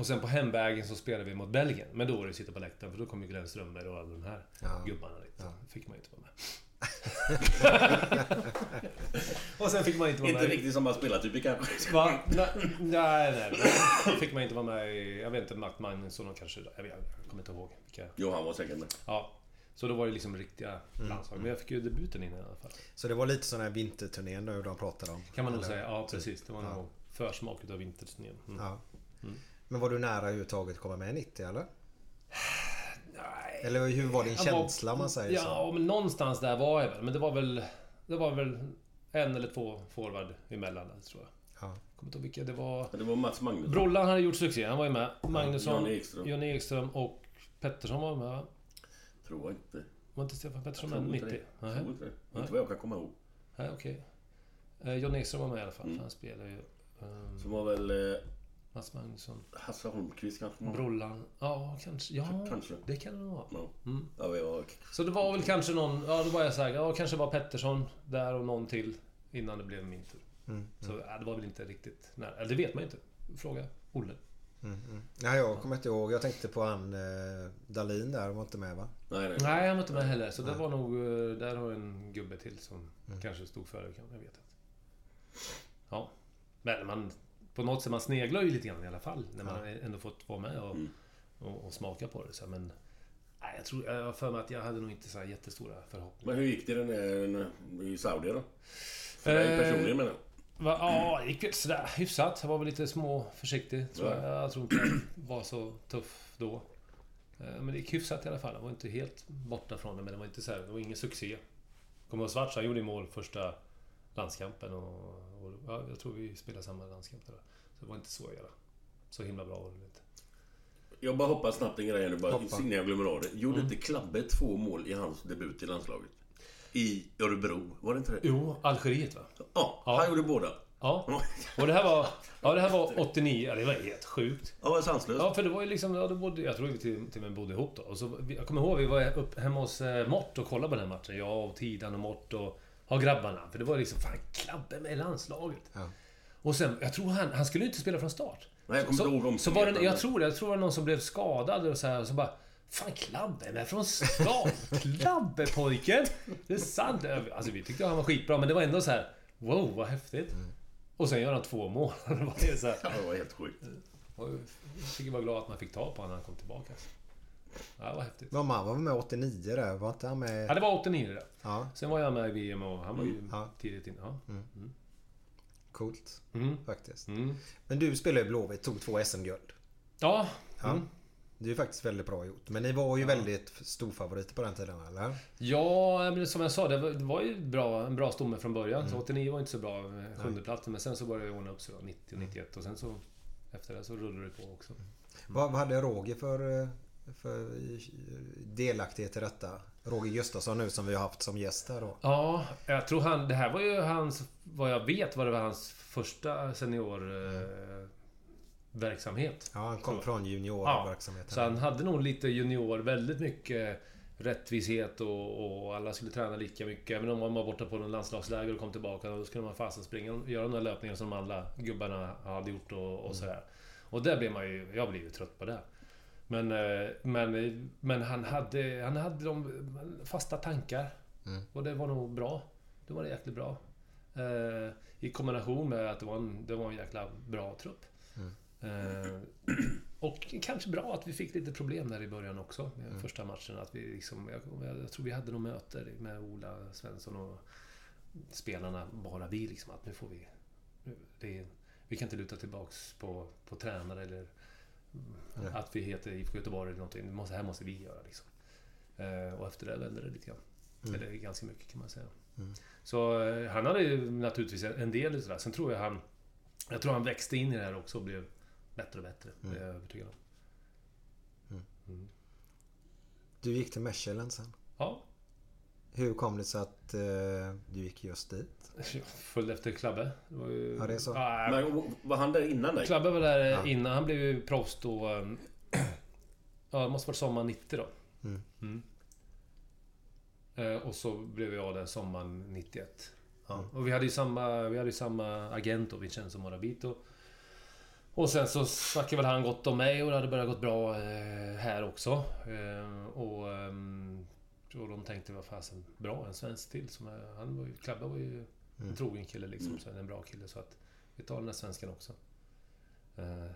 Och sen på hemvägen så spelade vi mot Belgien. Men då var det att sitta på läktaren för då kom ju Glenn Strömberg och alla de här Ja. gubbarna dit. Ja. fick man ju inte vara med. och sen fick man inte vara Inte med. riktigt som man spelar typ kanske. Va? Nej, nej, nej. Då fick man inte vara med i... Jag vet inte, Matt Magnusson kanske... Jag, vet, jag kommer inte ihåg vilka. Jo, han var säkert med. Ja. Så då var det liksom riktiga landslag. Men jag fick ju debuten innan i alla fall. Så det var lite sån här vinterturnén nu de pratade om? Kan man nog Eller? säga. Ja, precis. Det var Ja. nog försmak utav vinterturnén. Mm. Ja. Men var du nära överhuvudtaget att komma med 90 eller? Nej. Eller hur var din Jag känsla om man säger så? Ja, men någonstans där var jag väl. Men det var väl... Det var väl en eller två forward emellan där, tror jag. Ja. Kommer inte ihåg vilka det var. Ja, Det var Mats Magnusson. Brollan hade gjort succé. Han var ju med. Magnusson, Johnny Ekström. Johnny Ekström och Pettersson var med va? Tror jag inte. Var inte Stefan Pettersson Jag med tror inte 90? det. Jag tror inte det. Nej. Inte vad jag kan komma ihåg. Nej okej. Eh, Johnny Ekström var med i alla fall. Mm. För han spelar ju... Um, Som var väl eh, Mats Magnusson. Hasse Holmqvist kanske? Brollan. Ja, kanske. Ja, Kanske. det kan det vara. Ja. Mm. Ja, jag, Så det var väl kanske någon... Ja, då var jag såhär. Ja, kanske var Pettersson där och någon till. Innan det blev min tur. Mm, Så ja, det var väl inte riktigt nära. Eller det vet man ju inte. Fråga Olle. Mm, mm. Nej, jag kommer inte ihåg. Jag tänkte på han eh, Dalin där. Han var inte med va? nej, nej. Nej, han var inte med heller. Så det var nog... eh, Där har en gubbe till som kanske stod före. kan- Jag vet inte. Ja. Men man... På något sätt, man sneglar ju lite grann i alla fall. När man ändå fått vara med och, Mm. och, och smaka på det. Så, men... Nej, jag tror... Jag har för mig att jag hade nog inte så här jättestora förhoppningar. Men hur gick det den där, i Saudi då? För dig Eh, personligen menar jag. Ja, det gick väl sådär hyfsat. Jag var väl lite små försiktig. Tror Ja. jag. jag tror inte jag var så tuff då. Eh, Men det gick hyfsat i alla fall. Jag var inte helt borta från det, men det var inte så här, det var ingen succé. Kommer ihåg Svarts, han gjorde mål första landskampen och, och ja, jag tror vi spelade samma landskamp där. Så det var inte så jävla... Så himla bra var det inte. Jag bara hoppas snabbt en grej nu bara, Hoppa. innan jag glömmer av det. Gjorde Mm. inte Klabbe två mål i hans debut i landslaget? i Örebro. Var det inte det? Jo, Algeriet va? Ja, Ja. han gjorde båda. Ja. Och det här var, ja, det här var 89. Ja, det var helt sjukt. Ja, var sanslöst. Ja, för det var ju liksom, ja, då bodde, jag tror vi till, till och med bodde ihop då. Och så, jag kommer ihåg, vi var upp hemma hos eh, Mort och kollade på den här matchen. Jag och Tidan och Mort och har grabbarna. För det var liksom, fan, Klabbe med i landslaget. Ja. Och sen, jag tror han, han skulle ju inte spela från start. Nej, jag kommer så, inte ihåg så var det, jag tror det, jag tror det var någon som blev skadad och så här, och så bara Fan Klabbe med från start! Klabbe pojken! Det är sant! Alltså vi tyckte han var skitbra men det var ändå så här Wow vad häftigt! Och sen gör han två mål. Det var så här, Ja, det var helt sjukt. jag tycker vara glad att man fick ta på honom när han kom tillbaka. Ja, var häftigt. Var man var med 89 där? Var inte han med? Ja, det var 89 det. Ja, Sen var jag med i VM och han var ju Ja. tidigt in. Ja. coolt. Mm. Faktiskt. Mm. Men du spelade i Blåvitt, tog två SM-guld. Ja. Ja. Mm. Det är ju faktiskt väldigt bra gjort. Men ni var ju väldigt storfavoriter på den tiden, eller? Ja, men som jag sa, det var, det var ju bra, en bra stomme från början. Mm. Så 89 var inte så bra, eh, sjundeplatsen. Men sen så började det ordna upp sig då, 90 och 91. Och sen så efter det så rullade det på också. Vad, vad hade Roger för, eh, för delaktighet i detta? Roger Gustafsson nu som vi har haft som gäst här då. Ja, jag tror han... Det här var ju hans... Vad jag vet var det var hans första senior... Eh, verksamhet. Ja, han kom Så. från juniorverksamheten. Så han hade nog lite junior, väldigt mycket rättvishet och, och alla skulle träna lika mycket. Även om man var borta på någon landslagsläger och kom tillbaka, då skulle man fasen springa och göra några löpningar som alla gubbarna hade gjort och, och sådär. Och där blev man ju... Jag blev ju trött på det. Men, eh, men, men han hade, han hade de fasta tankar. Och det var nog bra. Det var jäkligt bra. Eh, I kombination med att det var en, det var en jäkla bra trupp. Eh, och kanske bra att vi fick lite problem där i början också. Med Första matchen. Att vi liksom, jag, jag tror vi hade något möte med Ola Svensson och spelarna. Bara vi liksom. Att nu får vi... nu- Det, vi kan inte luta tillbaks på, på tränare eller att vi heter IFK Göteborg eller någonting. Det måste, här måste vi göra liksom. Eh, och efter det vände det lite grann. Eller ganska mycket kan man säga. Så eh, han hade ju naturligtvis en del i det. Sen tror jag han... Jag tror han växte in i det här också och blev bättre och bättre. Det är jag övertygad om. Du gick till Mechelen sen. Ja, Hur kom det sig att eh, du gick just dit? jag följde efter Klabbe. Det var ju... Ja, det är så. Ja, Men var han där innan dig? Klabbe var där innan. Han blev ju proffs då... ehm, Ja, det måste varit sommaren 90 då. Mm. Eh, Och så blev jag där sommaren 91. Ja. Och vi hade ju samma, vi hade ju samma agent då, Vincenzo Morabito. Och sen så snackade väl han gott om mig och det hade börjat gått bra eh, här också. Eh, och, ehm, och de tänkte, vad fasen, bra, en svensk till. Som är, han var ju, Klabbe var ju en trogen kille liksom, så en bra kille. Så att vi tar den här svensken också. Eh,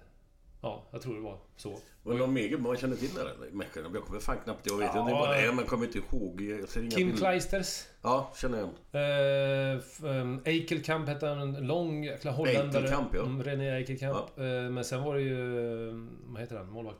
ja, jag tror det var så. Det någon mer man kände till där eller? i Mechelen? Jag kommer fan knappt... Jag vet Ja. inte vad det är, men kommer inte ihåg. Jag ser inga Kim bilder. Kleisters. Ja, känner jag igen. Eh, f- um, Eikelkamp hette han, en lång jäkla holländare. Eikelkamp, ja. Mm, René Eikelkamp. Eh, men sen var det ju... eh, Vad heter han? Målvakt?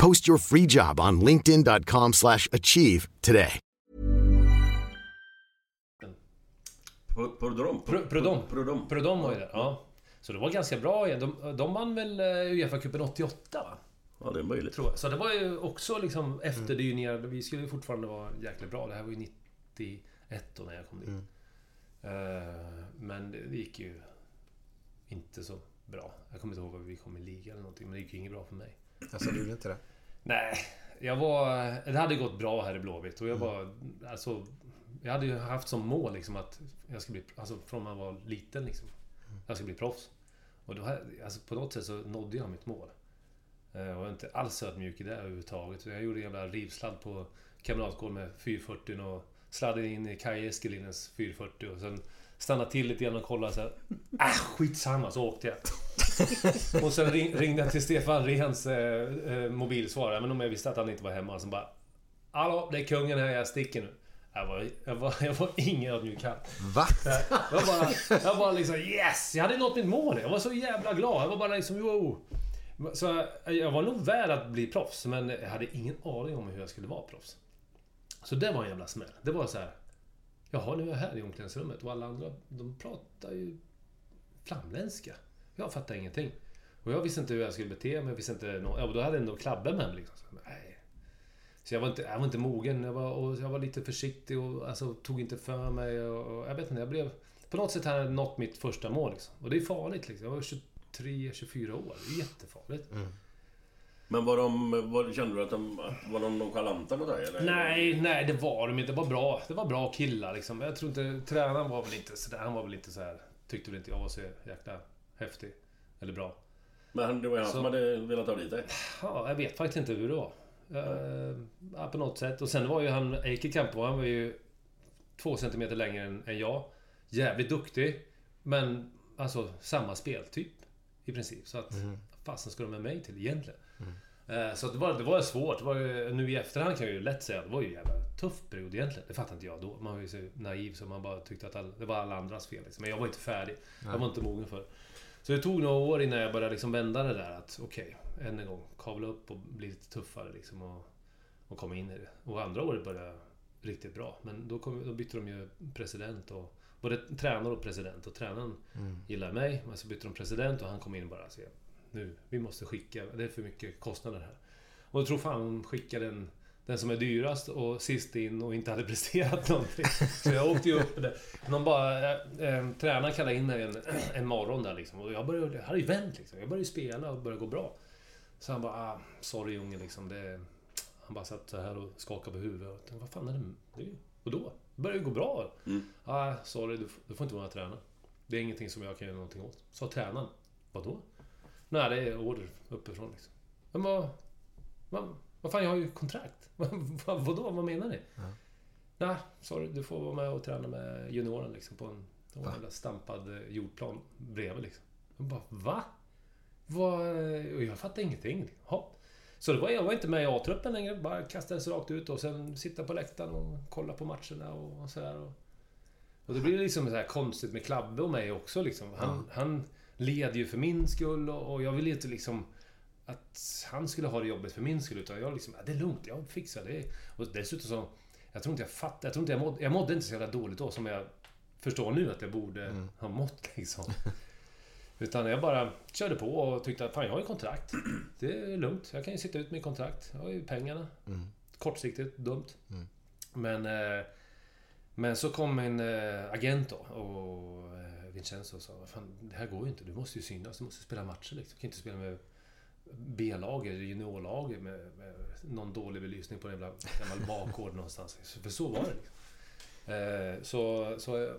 Post your free job on linkedin.com/achieve today. Pro- Prodrom? Pro- Prodom. Prodom. Prodom var ju där, ja. Så det var ganska bra igen. De, de vann väl eh, Uefa-cupen 88 va? Ja, det är möjligt. Tror jag. Så det var ju också liksom efterdyningar. Vi skulle ju fortfarande vara jäkligt bra. Det här var ju 91 då när jag kom dit. Mm. Eh, Men det det gick ju inte så bra. Jag kommer inte ihåg vad vi kom i liga eller någonting. Men det gick ju inget bra för mig. Alltså, du gjorde inte det? Nej, jag var... Det hade gått bra här i Blåvitt och jag Mm. var... Alltså... Jag hade ju haft som mål liksom att jag ska bli... Alltså från man var liten liksom. Jag ska bli proffs. Och då, alltså på något sätt så nådde jag mitt mål. Eh, Och jag är inte alls ödmjuk i det överhuvudtaget. Jag gjorde en jävla rivsladd på Kamratgården med 440 och sladdade in i Kaj Eskelinens 440 och sen stannade till lite grann och kollade så här. Äh, skitsamma, så åkte jag. Och sen ring, ringde jag till Stefan Rehns eh, eh, mobilsvarare, men om jag visste att han inte var hemma. Så bara... Hallå, det är kungen här, jag sticker nu. Jag var, jag var, jag var ingen ödmjuk. Va? Jag bara, jag bara liksom yes! Jag hade nått mitt mål. Jag var så jävla glad. Jag var bara liksom wow. Så jag- jag var nog värd att bli proffs, men jag hade ingen aning om hur jag skulle vara proffs. Så det var en jävla smäll. Det var så här. Jaha, nu är jag här i omklädningsrummet och alla andra, de pratar ju flamländska. Jag fattar ingenting. Och jag visste inte hur jag skulle bete mig. Jag visste inte... Ja, och då hade ändå Klabbe med mig liksom. Så, nej. Så jag var inte, jag var inte mogen. Jag var, och jag var lite försiktig och alltså, tog inte för mig. Och, och jag vet inte, jag blev... På något sätt hade jag nått mitt första mål liksom. Och det är farligt liksom. Jag var 23, 24 år. Det är jättefarligt. Men var de... Var, kände du att de... Var de nonchalanta mot dig eller? Nej, nej det var de inte. Det var bra. Det var bra killar liksom. Jag tror inte... Tränaren var väl inte sådär. Han var väl inte så här. Tyckte väl inte jag var så jäkla häftig. Eller bra. Men det var ju han som hade velat ha dit dig. Ja, jag vet faktiskt inte hur det var. Eh, ja, på något sätt. Och sen var ju han... Eikekamp han var ju två centimeter längre än, än jag. Jävligt duktig. Men alltså samma speltyp. I princip. Så att... Mm. Fasen ska de med mig till egentligen? Eh, Så att det var, det var svårt. Det var ju, nu i efterhand kan jag ju lätt säga att det var ju en jävla tuff period egentligen. Det fattade inte jag då. Man var ju så naiv så man bara tyckte att all, det var alla andras fel. Liksom. Men jag var inte färdig. Jag var inte mogen för det. Så det tog några år innan jag började liksom vända det där att okej, än en gång kavla upp och bli lite tuffare liksom och, och komma in i det. Och andra året började jag riktigt bra. Men då, kom, då bytte de ju president och både tränare och president. Och tränaren gillade mig, men så bytte de president och han kom in och bara så nu, vi måste skicka, det är för mycket kostnader här. Och jag tror fan de skickade den, den som är dyrast och sist in och inte hade presterat någonting. Så jag åkte ju upp där. Någon bara, eh, eh, tränaren kallade in mig en, en morgon där liksom. Och jag, började, jag hade ju vänt liksom. Jag började spela och började gå bra. Så han bara, ah, sorry Junge liksom. Det, han bara satt så här och skakade på huvudet. Och tänkte, vad fan är det? det och då? Det börjar ju gå bra. Ah, sorry, du, får- du får inte vara tränare. Det är ingenting som jag kan göra någonting åt. Sa tränaren. Vadå? Nej, det är order uppifrån liksom. Men vad... Vad, vad fan, jag har ju kontrakt. vad, vadå? Vad menar ni? Nej, sorry, du får vara med och träna med junioren liksom på en, jävla stampad eh, jordplan bredvid liksom. Jag bara, va? Vad... Och jag fattade ingenting. Ha. Så det var, jag var inte med i A-truppen längre. Bara kastades rakt ut och sen sitta på läktaren och kolla på matcherna och så här. Och, och det blir liksom så här konstigt med Klabbe och mig också liksom. Han, han led ju för min skull och, och jag ville inte liksom att han skulle ha det jobbet för min skull. Utan jag liksom, det är lugnt, jag fixar det. Och dessutom så... Jag tror inte jag fattade, jag tror inte jag mådde, jag mådde inte så jävla dåligt då som jag förstår nu att jag borde ha mått liksom. Utan jag bara körde på och tyckte att fan jag har ju kontrakt. Det är lugnt, jag kan ju sitta ut med kontrakt. Jag har ju pengarna. Kortsiktigt, dumt. Men... Eh, men så kom en eh, agent då och eh, Vincenzo och sa fan, det här går ju inte. Du måste ju synas. Du måste spela matcher liksom. Du kan inte spela med B-lager, eller med, med någon dålig belysning på en jävla gammal bakgård någonstans. För så var det liksom. eh, så, så,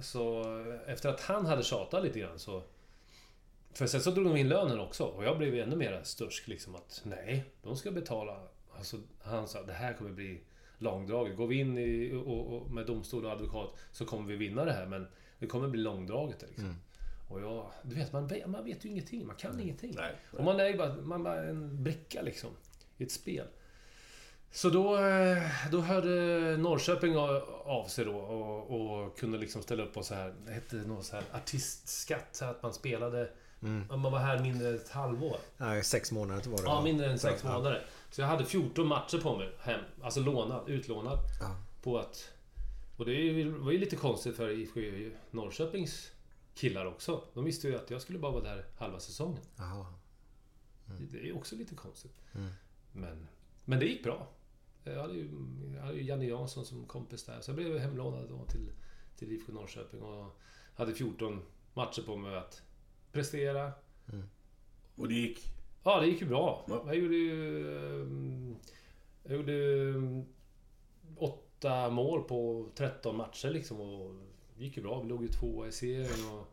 så efter att han hade tjatat lite grann så... För sen så drog de in lönen också och jag blev ännu mer stursk liksom att nej, de ska betala. Alltså, han sa det här kommer bli långdraget. Går vi in i, och, och, med domstol och advokat så kommer vi vinna det här men det kommer bli långdraget. Liksom. Mm. Och jag, du vet, man, man vet ju ingenting. Man kan ingenting. Nej, Och man är ju bara, man bara en bricka liksom. I ett spel. Så då, eh, då hörde Norrköping av sig då och, och kunde liksom ställa upp på så här, det hette något så här artistskatt, så att man spelade, om man var här mindre än ett halvår. Nej, sex månader var det. Ja, mindre än sex månader. Så jag hade 14 matcher på mig hem. Alltså lånad, utlånad. Ja. På att... Och det är var ju lite konstigt för IFK Norrköpings killar också. De visste ju att jag skulle bara vara där halva säsongen. Jaha. Det är ju också lite konstigt. Mm. Men, men det gick bra. Jag hade ju, jag hade ju Janne Jansson som kompis där. Så jag blev hemlånad då till, till IFK Norrköping och hade 14 matcher på mig att prestera. Och det gick? Ja, det gick ju bra. Ja. Jag gjorde ju... Jag gjorde ehm, åtta mål på 13 matcher liksom och det gick ju bra. Vi låg ju tvåa i serien och...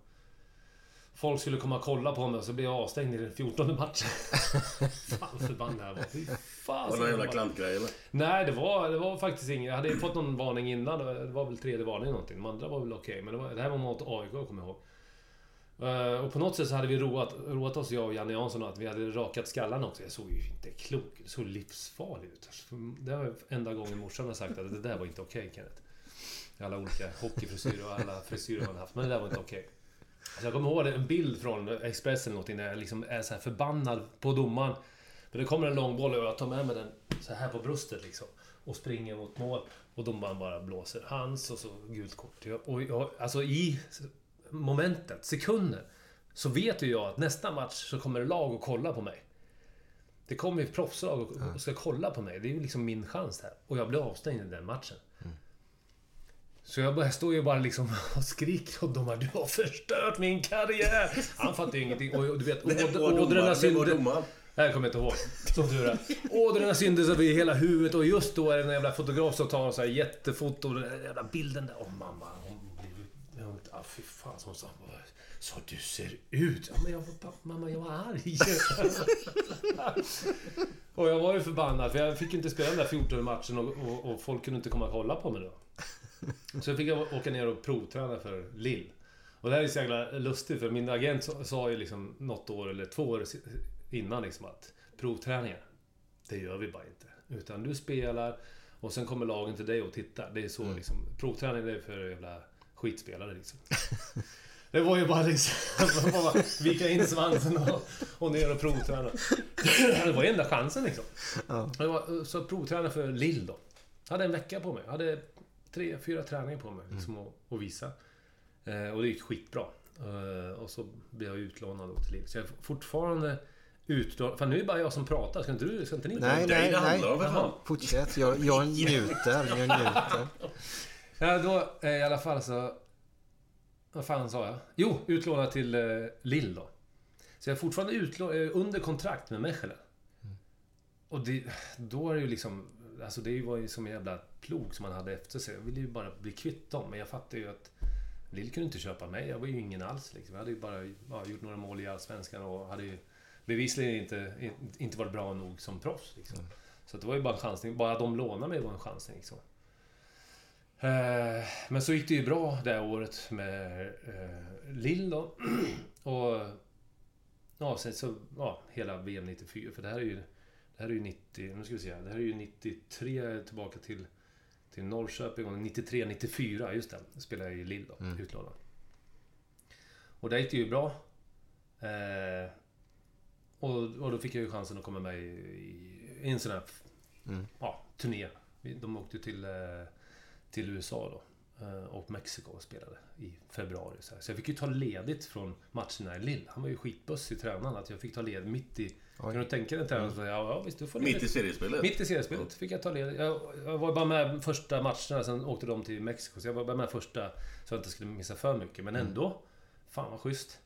Folk skulle komma och kolla på mig och så blev jag avstängd i den 14 matchen. Fan förbannad jag var. Fy fan, Var det någon jävla klantgrej eller? Nej, det var, det var faktiskt inget. Jag hade ju fått någon varning innan. Det var väl tredje varning eller någonting. De andra var väl okej. men det, var, det här var mot AIK, kommer jag ihåg. Eh, och på något sätt så hade vi roat, roat oss, jag och Janne Jansson, att vi hade rakat skallarna också. Jag såg ju inte klok Det såg livsfarligt ut. Alltså, Det var enda gången morsan har sagt att det där var inte okej, Kenneth. Alla olika hockeyfrisyrer och alla frisyrer man haft. Men det där var inte okej. Så jag kommer ihåg en bild från Expressen eller någonting där jag liksom är så förbannad på domaren. Men det kommer en långboll och jag tar med mig den så här på bröstet liksom. Och springer mot mål. Och domaren bara blåser hans och så gult kort. Och jag, alltså i momentet, sekunder, så vet ju jag att nästa match så kommer lag och kolla på mig. Det kommer ju proffslag och ska kolla på mig. Det är ju liksom min chans här. Och jag blir avstängd i den matchen. Så jag, bara, jag står ju bara liksom och skriker åt domaren. Du har förstört min karriär! Han fattar ju ingenting. Och du vet, ådrorna domaren? Det här kommer jag inte ihåg. Som tur är. Ådrorna syntes över hela huvudet och just då är det en jävla fotograf som tar en så här jättefoto. och Den där jävla bilden där. Åh mamma, hon blev... hon- Ah, fy fan, som hon sa. Så du ser ut. Ja, men jag var, mamma, jag var arg. och jag var ju förbannad för jag fick ju inte spela den där 14 matchen och, och, och folk kunde inte komma och kolla på mig då. Så jag fick jag åka ner och provträna för Lill. Och det här är så jävla lustigt för min agent sa- ju liksom något år eller två år innan liksom att provträningar, det gör vi bara inte. Utan du spelar och sen kommer lagen till dig och tittar. Det är så liksom. Provträning det är för jävla skitspelare liksom. Det var ju bara liksom... bara vika in svansen och, och ner och provträna. Det var enda chansen liksom. Ja. Var, så provträna för Lill då. Jag hade en vecka på mig. Jag hade tre, fyra träningar på mig liksom, att, att visa. Eh, och det gick skitbra. Eh, och så blev jag utlånad då till Lill. Så jag är fortfarande utlånad. Fan nu är det bara jag som pratar. Ska inte du? Ska inte ni Nej, nej, nej. Jaha. Fortsätt. Jag, jag njuter. Jag njuter. Ja, då eh, i alla fall så... Vad fan sa jag? Jo, utlånad till eh, Lill då. Så jag är fortfarande utlå- eh, under kontrakt med Mechelen. Och det, då är det ju liksom... Alltså det var ju som en jävla plog som man hade efter sig. Jag ville ju bara bli kvitt dem. Men jag fattar ju att Lill kunde inte köpa mig. Jag var ju ingen alls liksom. Jag hade ju bara ja, gjort några mål i Allsvenskan och hade ju bevisligen inte, inte varit bra nog som proffs. Liksom. Så att det var ju bara en chansning. Bara de lånade mig var en chansning. Liksom. Eh, Men så gick det ju bra det här året med eh, Lill då. Och... Ja, sen så... Ja, hela VM 94. För det här är ju... Det här är ju 90... Nu ska vi se. här. Det här är ju 93 tillbaka till, till Norrköping. Och 93, 94. Just det. Spelade jag i Lill då. Utlånad. Och där gick det ju bra. Eh, och, och då fick jag ju chansen att komma med i, i en sån här ja, turné. De åkte ju till, eh, till USA då. eh, Och Mexiko och spelade i februari. Så, så jag fick ju ta ledigt från matcherna i Lill. Han var ju skitbussig tränaren att jag fick ta ledigt mitt i... Kan du tänka dig en tränare som ja, ja visst du får Mitt ledigt." i seriespelet? Mitt i seriespelet fick jag ta ledigt. Jag, jag var bara med första matcherna, sen åkte de till Mexiko. Så jag var bara med första så jag inte skulle missa för mycket. Men ändå, fan vad schysst.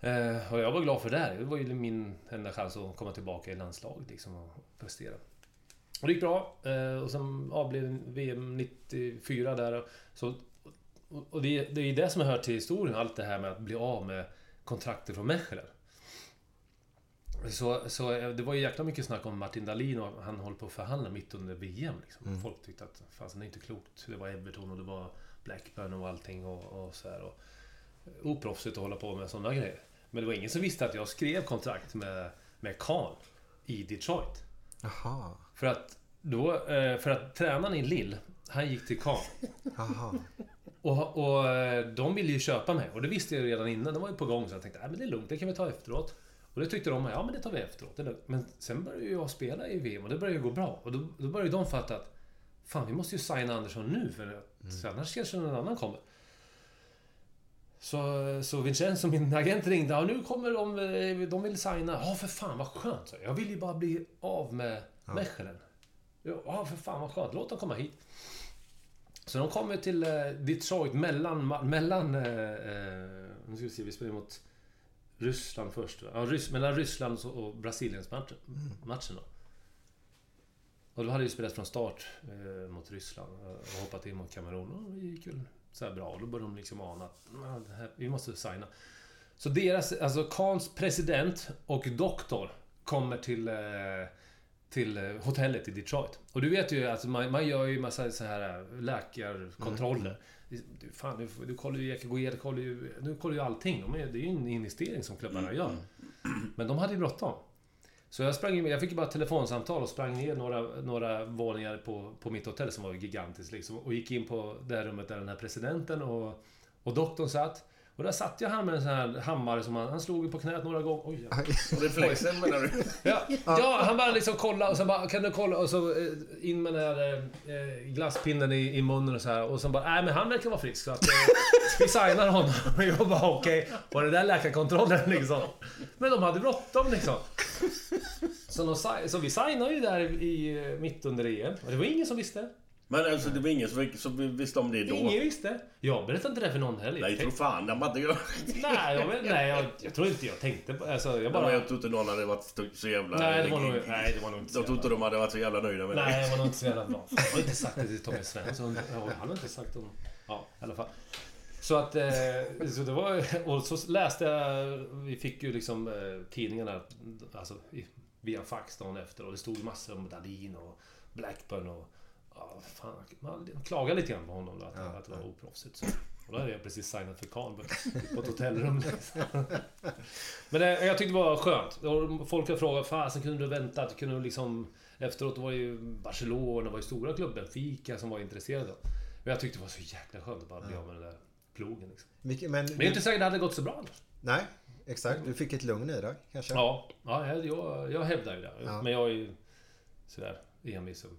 Eh, och jag var glad för det. här. Det var ju min enda chans att komma tillbaka i landslaget liksom, och prestera. Och det gick bra. Eh, och sen ja, blev VM 94 där. Så, och det, det är ju det som hör till historien, allt det här med att bli av med kontrakter från Mechelen. Så, så eh, det var ju jäkla mycket snack om Martin Dahlin och han håller på att förhandla mitt under VM. Liksom. Folk tyckte att fan, det är inte klokt. Det var Everton och det var Blackburn och allting och, och så här. Och, oproffsigt att hålla på med sådana grejer. Men det var ingen som visste att jag skrev kontrakt med, med Kahn i Detroit. Jaha. För att då, eh, för att tränaren i Lill, han gick till Kahn. Jaha. Och, och eh, de ville ju köpa mig. Och det visste jag redan innan. Det var ju på gång. Så jag tänkte, men det är lugnt, det kan vi ta efteråt. Och det tyckte de, ja men det tar vi efteråt. Men sen började ju jag spela i VM och det började ju gå bra. Och då, då började de fatta att Fan, vi måste ju signa Andersson nu för att, så annars kanske någon annan kommer. Så, så Vincenzo, min agent, ringde. Ja, nu kommer de. eh, De vill signa. Ja, för fan vad skönt. jag. Vill ju bara bli av med Mechelen. Ja, för fan vad skönt. Låt dem komma hit. Så de kommer till eh, Detroit mellan... mellan eh, eh, nu ska vi se, vi spelar mot Ryssland först. va? Ja, Rys, mellan Ryssland och- Brasiliens matchen, matchen då. Och då hade ju spelat från start eh, mot Ryssland eh, och hoppat in mot Kamerun. Och det gick ju så här bra. Och då började de liksom ana att "Ah, det här, vi måste signa. Så deras, alltså Khans president och doktor kommer till, eh, till eh, hotellet i Detroit. Och du vet ju att man, man gör ju massa så här eh, läkarkontroller. Du, fan, du, du kollar ju EKG, du kollar ju, du kollar ju allting. De är, det är ju en investering som klubbarna gör. Men de hade ju bråttom. Så jag sprang in, jag fick ju bara ett telefonsamtal och sprang ner några, några våningar på, på mitt hotell som var gigantiskt liksom. Och gick in på det här rummet där den här presidenten och, och doktorn satt. Och där satt jag han med en sån här hammare som han, han slog på knät några gånger. Oj, ja. Reflexen menar du? Ja, ja, han bara liksom kolla och så bara, kan du kolla? Och så eh, in med den där eh, glasspinnen i, i munnen och så här. Och så bara, nej men han verkar vara frisk så att eh, vi signar honom. Och jag bara, okej. Och det där läkarkontrollen liksom. Men de hade bråttom liksom. Så, de, så vi signade ju där i, mitt under EM. Och det var ingen som visste. Men alltså det var ingen som, som visste om det då? Ingen visste. Jag berättade inte det för någon heller. Nej, Jag tro tänkte- fan. De hade ju... Nej, jag, nej jag, jag tror inte jag tänkte på... Alltså, jag Bara... bara... Jag tror inte någon hade varit så jävla... Nej, det var nog, nej, det var nog inte så Jag tror inte jävla- de hade varit så jävla nöjda med det. Nej, det var nog inte så jävla bra. Jag har inte sagt det till Tommy Svensson. Han har inte sagt det. Ja, i alla fall. Så att... Eh, så det var... Och så läste jag... Vi fick ju liksom eh, tidningarna alltså, via fax dagen efter och det stod massor om Dahlin och Blackburn och... Ja, fan, man klagade lite grann på honom då, att, att det var oproffsigt. Så. Och då hade jag precis signat för Kahn på ett hotellrum. Liksom. Men det, jag tyckte det var skönt. Folk har frågat, fasen kunde du väntat? Kunde du liksom... Efteråt var ju Barcelona, det var ju stora klubben, Fika som var intresserade. Men jag tyckte det var så jäkla skönt att bara bli av med den där plogen. Liksom. Vilket- Men, Men det är inte säkert det hade gått så bra. Nej, exakt. Du fick ett lugn i dig kanske? Ja, ja jag, jag hävdar ju det. Ja. Men jag är ju sådär envis. och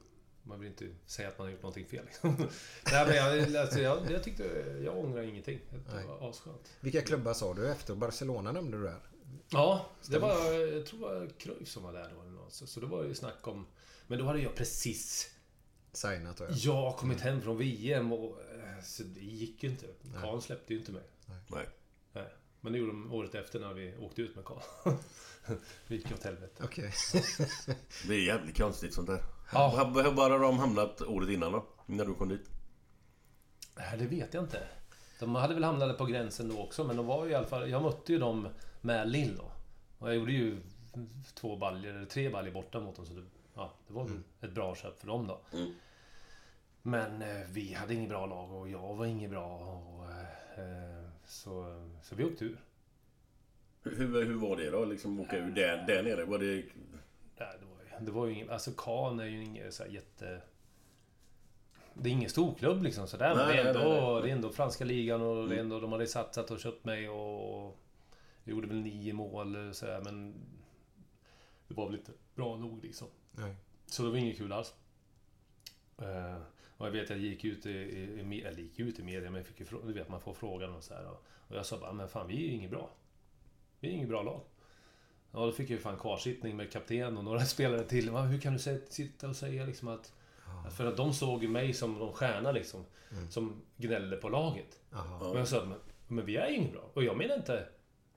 Man vill inte säga att man har gjort någonting fel. Liksom. Nej, men jag, alltså, jag, jag tyckte... Jag ångrar ingenting. Det var asskönt. Vilka klubbar sa du efter? Barcelona nämnde du där. Ja, det var... Jag tror det var Cruyff som var där då. Så, så det var ju snack om... Men då hade jag precis... Signat då Jag kommit hem från VM och... eh, Så det gick ju inte. Kahn släppte ju inte mig. Nej. Nej. Men det gjorde de året efter när vi åkte ut med Kahn. det gick åt helvete. Okej. Det är jävligt konstigt sånt där. Ja. Hur bara de hamnat året innan då? När du kom dit? Nej, det vet jag inte. De hade väl hamnat på gränsen då också, men de var ju i alla fall... Jag mötte ju dem med Lill då. Och jag gjorde ju två baljor, eller tre baljor borta mot dem, så det, ja, det var väl ett bra köp för dem då. Men eh, vi hade inget bra lag och jag var inget bra och... Eh, så, så vi åkte ur. Hur, hur var det då? Liksom åka ur där, där nere? Var det... Nej, det var ju, ingen... Alltså Kahn är ju ingen så här jätte... Det är ingen storklubb liksom sådär. Men Nej, det är, ändå, nej, nej, det är ändå franska ligan och det är ändå, de hade satsat och köpt mig och... Jag gjorde väl nio mål sådär men... Det var väl inte bra nog liksom. Nej. Så det var inget kul alls. Eh, och jag vet jag gick ut i, i, i eller gick ut i media, men jag fick ju du vet man får frågan och så här. Och, och jag sa bara, men fan vi är ju inget bra. Vi är inget bra lag. Ja, då fick jag ju fan kvarsittning med kapten och några spelare till. Va, Hur kan du sitta och säga liksom att... För att de såg ju mig som någon stjärna liksom. Som gnällde på laget. Jaha. Och jag sa, men, men vi är inget bra. Och jag menar inte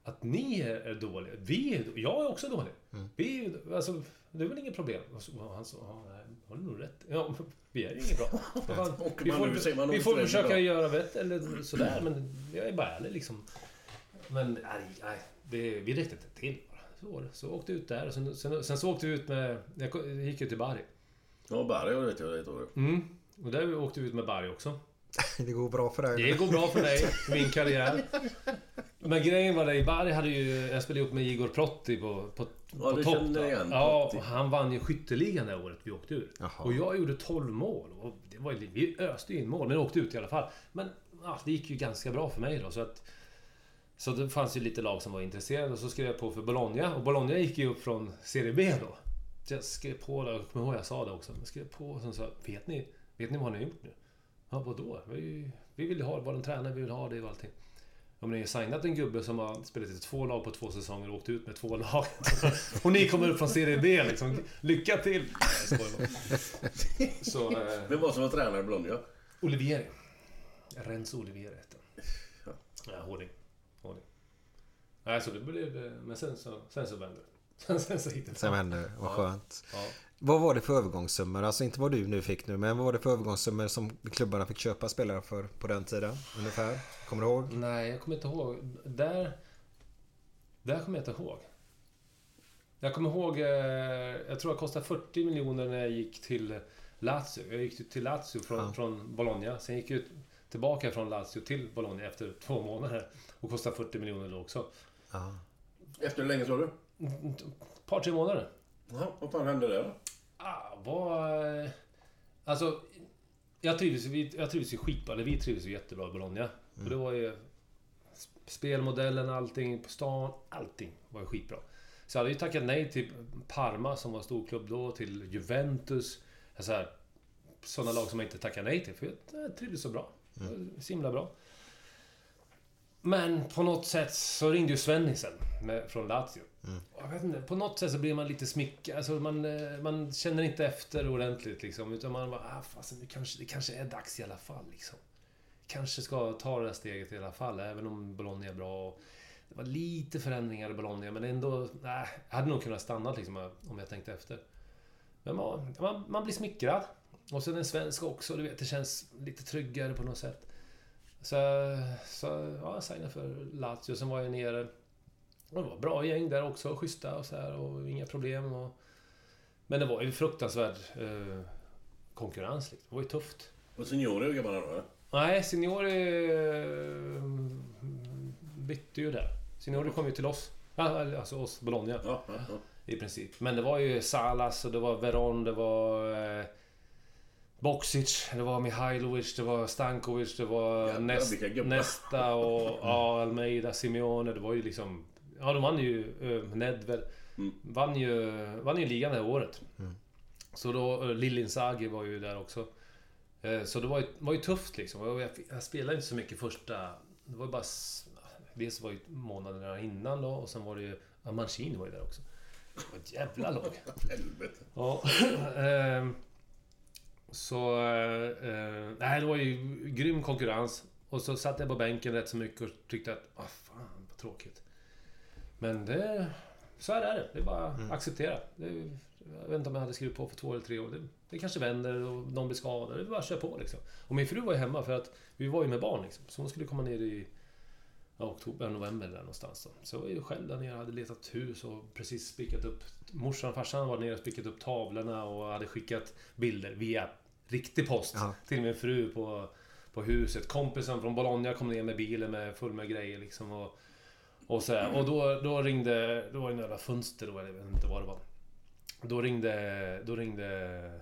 att ni är, är dåliga. Vi är, jag är också dålig. Vi är, ju- alltså, det är väl inget problem. Och han sa, ja, nej, har du nog rätt. Ja, men vi är ju inget bra. Fan, vi får, nu vi nog får försöka bra. göra rätt eller sådär. Men jag är bara ärlig liksom. Men nej, nej det, vi räckte inte till bara. Så, det. åkte ut där och sen, sen, sen så åkte vi ut med... Jag gick ju till Bari. Ja, Barry vet jag. Vet jag. Mm. Och där åkte vi ut med Bari också. Det går bra för dig. Det går bra för dig, min karriär. Men grejen var det, i Bari hade ju... Jag spelade ihop med Igor Protti på, på, Ja, på du topp. känner då. igen Ja, och han vann ju skytteligan det året vi åkte ur. Jaha. Och jag gjorde 12 mål. Och det var, vi öste in mål, men åkte ut i alla fall. Men ja, det gick ju ganska bra för mig då, så att... Så det fanns ju lite lag som var intresserade och så skrev jag på för Bologna. Och Bologna gick ju upp från Serie B då. Så jag skrev på där, jag kommer ihåg jag sa det också. Jag skrev på och sen sa vet ni? Vet ni vad ni har gjort nu? Ja, vadå? Vi, vi vill ju ha vår tränare, vi vill ha det och allting. Ja, men ni har signat en gubbe som har spelat i två lag på två säsonger och åkt ut med två lag. och ni kommer upp från Serie B liksom. Lycka till! Nej. Så... Eh, Vem var det som var tränare i Bologna? Olivieri. Renzo Olivieri hette han. Ja. Hårding. Nej, så det blev... eh, Men sen så, sen så vände det. Sen, så hittade Sen hände det. Vad Ja. skönt. Ja. Vad var det för övergångssummor? Alltså inte vad du nu fick nu, men vad var det för övergångssummor som klubbarna fick köpa spelare för på den tiden? Ungefär? Kommer du ihåg? Nej, jag kommer inte ihåg. Där... Där kommer jag inte ihåg. Jag kommer ihåg... eh, Jag tror det kostade 40 miljoner när jag gick till Lazio. Jag gick till Lazio från, Ja. från Bologna. Sen gick jag tillbaka från Lazio till Bologna efter två månader. Och kostade 40 miljoner då också. Ja. Efter hur länge sa du? Ett par, tre månader. Ja, vad fan hände där då? Ah, vad... Alltså... Jag trivdes, jag trivdes ju skitbra. Eller vi trivdes ju jättebra i Bologna. Och det var ju... Spelmodellen, allting på stan. Allting var ju skitbra. Så jag hade ju tackat nej till Parma som var storklubb då. Till Juventus. Så här, sådana lag som jag inte tackade nej till. För jag, trivdes så bra. Var Så himla bra. Men på något sätt så ringde ju Svennisen med, från Lazio. Jag vet inte, på något sätt så blir man lite smickrad. Alltså man, eh, man känner inte efter ordentligt liksom. Utan man bara, ah, fasen, det, kanske, det kanske är dags i alla fall liksom. Kanske ska ta det där steget i alla fall, även om Bologna är bra. Och det var lite förändringar i Bologna, men ändå... Nej, jag hade nog kunnat stanna liksom, om jag tänkte efter. Men man, man, man blir smickrad. Och sen en svensk också, du vet, det känns lite tryggare på något sätt. Så, så ja, jag signade för Lazio, sen var jag nere... Det var bra gäng där också, schyssta och så här och inga problem. Och, men det var ju fruktansvärd eh, konkurrens. Liksom. Det var ju tufft. Och Signore, hur gammal är han då? Nej, Signori eh, bytte ju där. Signori kom ju till oss. Alltså oss, Bologna. Ja, ja, ja. I princip. Men det var ju Salas och det var Veron, det var... Eh, Boksic, det var Mihailovic, det var Stankovic, det var Jävlar, Nest. Nesta och ja, Almeida, Simeone. Det var ju liksom... Ja, de vann ju... Uh, Nedved Mm. vann, ju, vann ju ligan det här året. Så då... Uh, Lill Inzaghi var ju där också. Eh, Så det var ju, var ju tufft liksom. Och Jag, jag spelade inte så mycket första... Det var ju bara... Dels var ju månaderna innan då och sen var det ju... Ja, Mancini var ju där också. Det var ett jävla lag. Helvete. Ja. så... eh, eh, nej, det var ju grym konkurrens. Och så satt jag på bänken rätt så mycket och tyckte att... Ah, fan, vad tråkigt. Men det... Så här är det. Det är bara att acceptera. Det, jag vet inte om jag hade skrivit på för två eller tre år. Det, det kanske vänder och någon blir skadad. Det är bara att köra på liksom. Och min fru var ju hemma för att vi var ju med barn liksom. Så hon skulle komma ner i ja, oktober, november där någonstans då. Så jag var ju själv där nere hade letat hus och precis spikat upp... Morsan och farsan var nere och spikat upp tavlorna och hade skickat bilder via riktig post Ja. till min fru på, på huset. Kompisen från Bologna kom ner med bilen med full med grejer liksom. Och, och, så här. och då, då ringde... Då var det jävla fönster då, eller jag vet inte vad det var. Då ringde, då ringde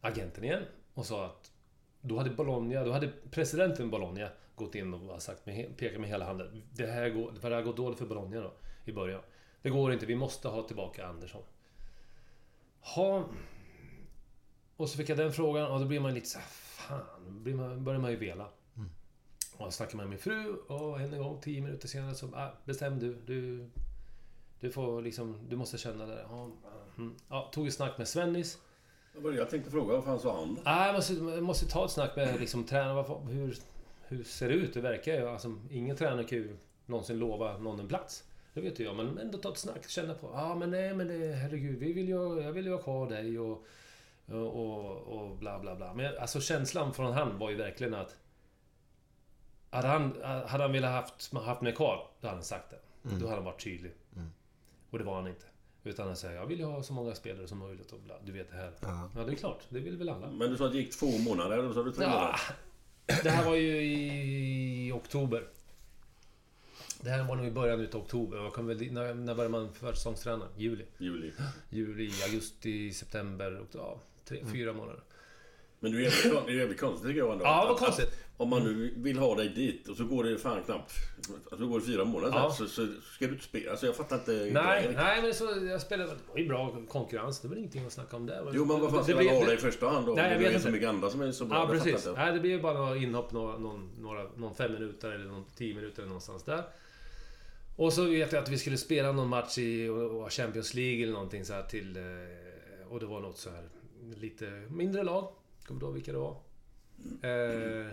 agenten igen och sa att då hade Bologna, då hade presidenten Bologna gått in och sagt med, pekat med hela handen. Det här, går, det här går dåligt för Bologna då, i början. Det går inte, vi måste ha tillbaka Andersson. Ha. Och så fick jag den frågan och då blir man lite så här, fan, blir man, börjar man ju vela. Och jag snackade med min fru och en gång, tio minuter senare så, ah, bestäm du. Du, du får liksom, du måste känna det. Ja, mm. ja, tog ett snack med Svennis. Jag tänkte fråga, vad fan sa han? Nej, jag måste, jag måste ta ett snack med liksom, tränaren. Hur, hur ser det ut? Det verkar ju... Alltså, ingen tränare kan ju någonsin lova någon en plats. Det vet ju jag, men ändå ta ett snack. Känna på... Ja, men nej, men det, herregud. Vi vill ju, jag vill ju ha kvar dig och, och, och, bla, bla, bla. Men alltså känslan från han var ju verkligen att... Hade han, hade han velat haft, haft mig kvar, då hade han sagt det. Då hade han varit tydlig. Och det var han inte. Utan han säger, jag vill ju ha så många spelare som möjligt och bla, du vet det här. Ja. Ja, det är klart. Det vill väl alla. Men du sa att det gick två månader, eller sa du tre Ja, månader? det här var ju i oktober. Det här var nog i början utav oktober. Jag kom väl, när, när började man försäsongsträna? Juli. Juli. Juli, augusti, september, och, ja, tre, fyra månader. Men det är det är jävligt konstigt tycker jag ändå. Ja, vad konstigt. att Om man nu vill ha dig dit och så går det fan knappt... Alltså så går det fyra månader Ja. så, så ska du inte spela. Alltså jag fattar inte Nej, grejen. nej men så jag spelade... Det var ju bra konkurrens. Det var ingenting att snacka om där. Jo men vad fan ska Det man ha dig i första hand då? Nej, jag det vet är så inte. mycket andra som är så bra. Ja, precis. inte. Nej, det blir ju bara några inhopp, några, någon, några, någon fem minuter eller någon tio minuter eller någonstans där. Och så vet jag att vi skulle spela någon match i Champions League eller någonting så här till... eh, Och det var något så här lite mindre lag. Kommer du ihåg vilka det var? Eh,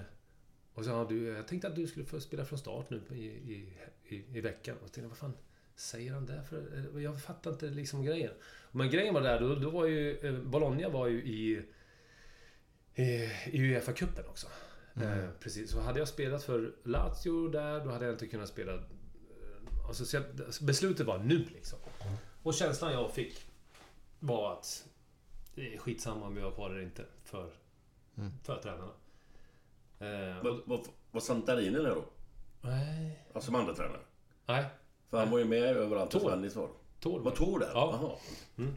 och så, ja, du, jag tänkte att du skulle få spela från start nu i, i, i, i veckan. Och tänkte, vad fan säger han där för? Eh, Jag fattar inte liksom grejen. Men grejen var där, då, då var ju... eh, Bologna var ju i... I, i Uefa-cupen också. Mm. Eh, precis. Så hade jag spelat för Lazio där, då hade jag inte kunnat spela... eh, Alltså, så jag, beslutet var nu liksom. Och känslan jag fick var att det är skitsamma om jag var kvar eller inte för, Mm. för tränarna. Eh, Vad- vad- Var Santarini där då? Nej. Alltså som andra tränare? Nej. För han var ju med överallt Tor. Svennis var. Tor Var Tor där? Ja. Jaha. Mm.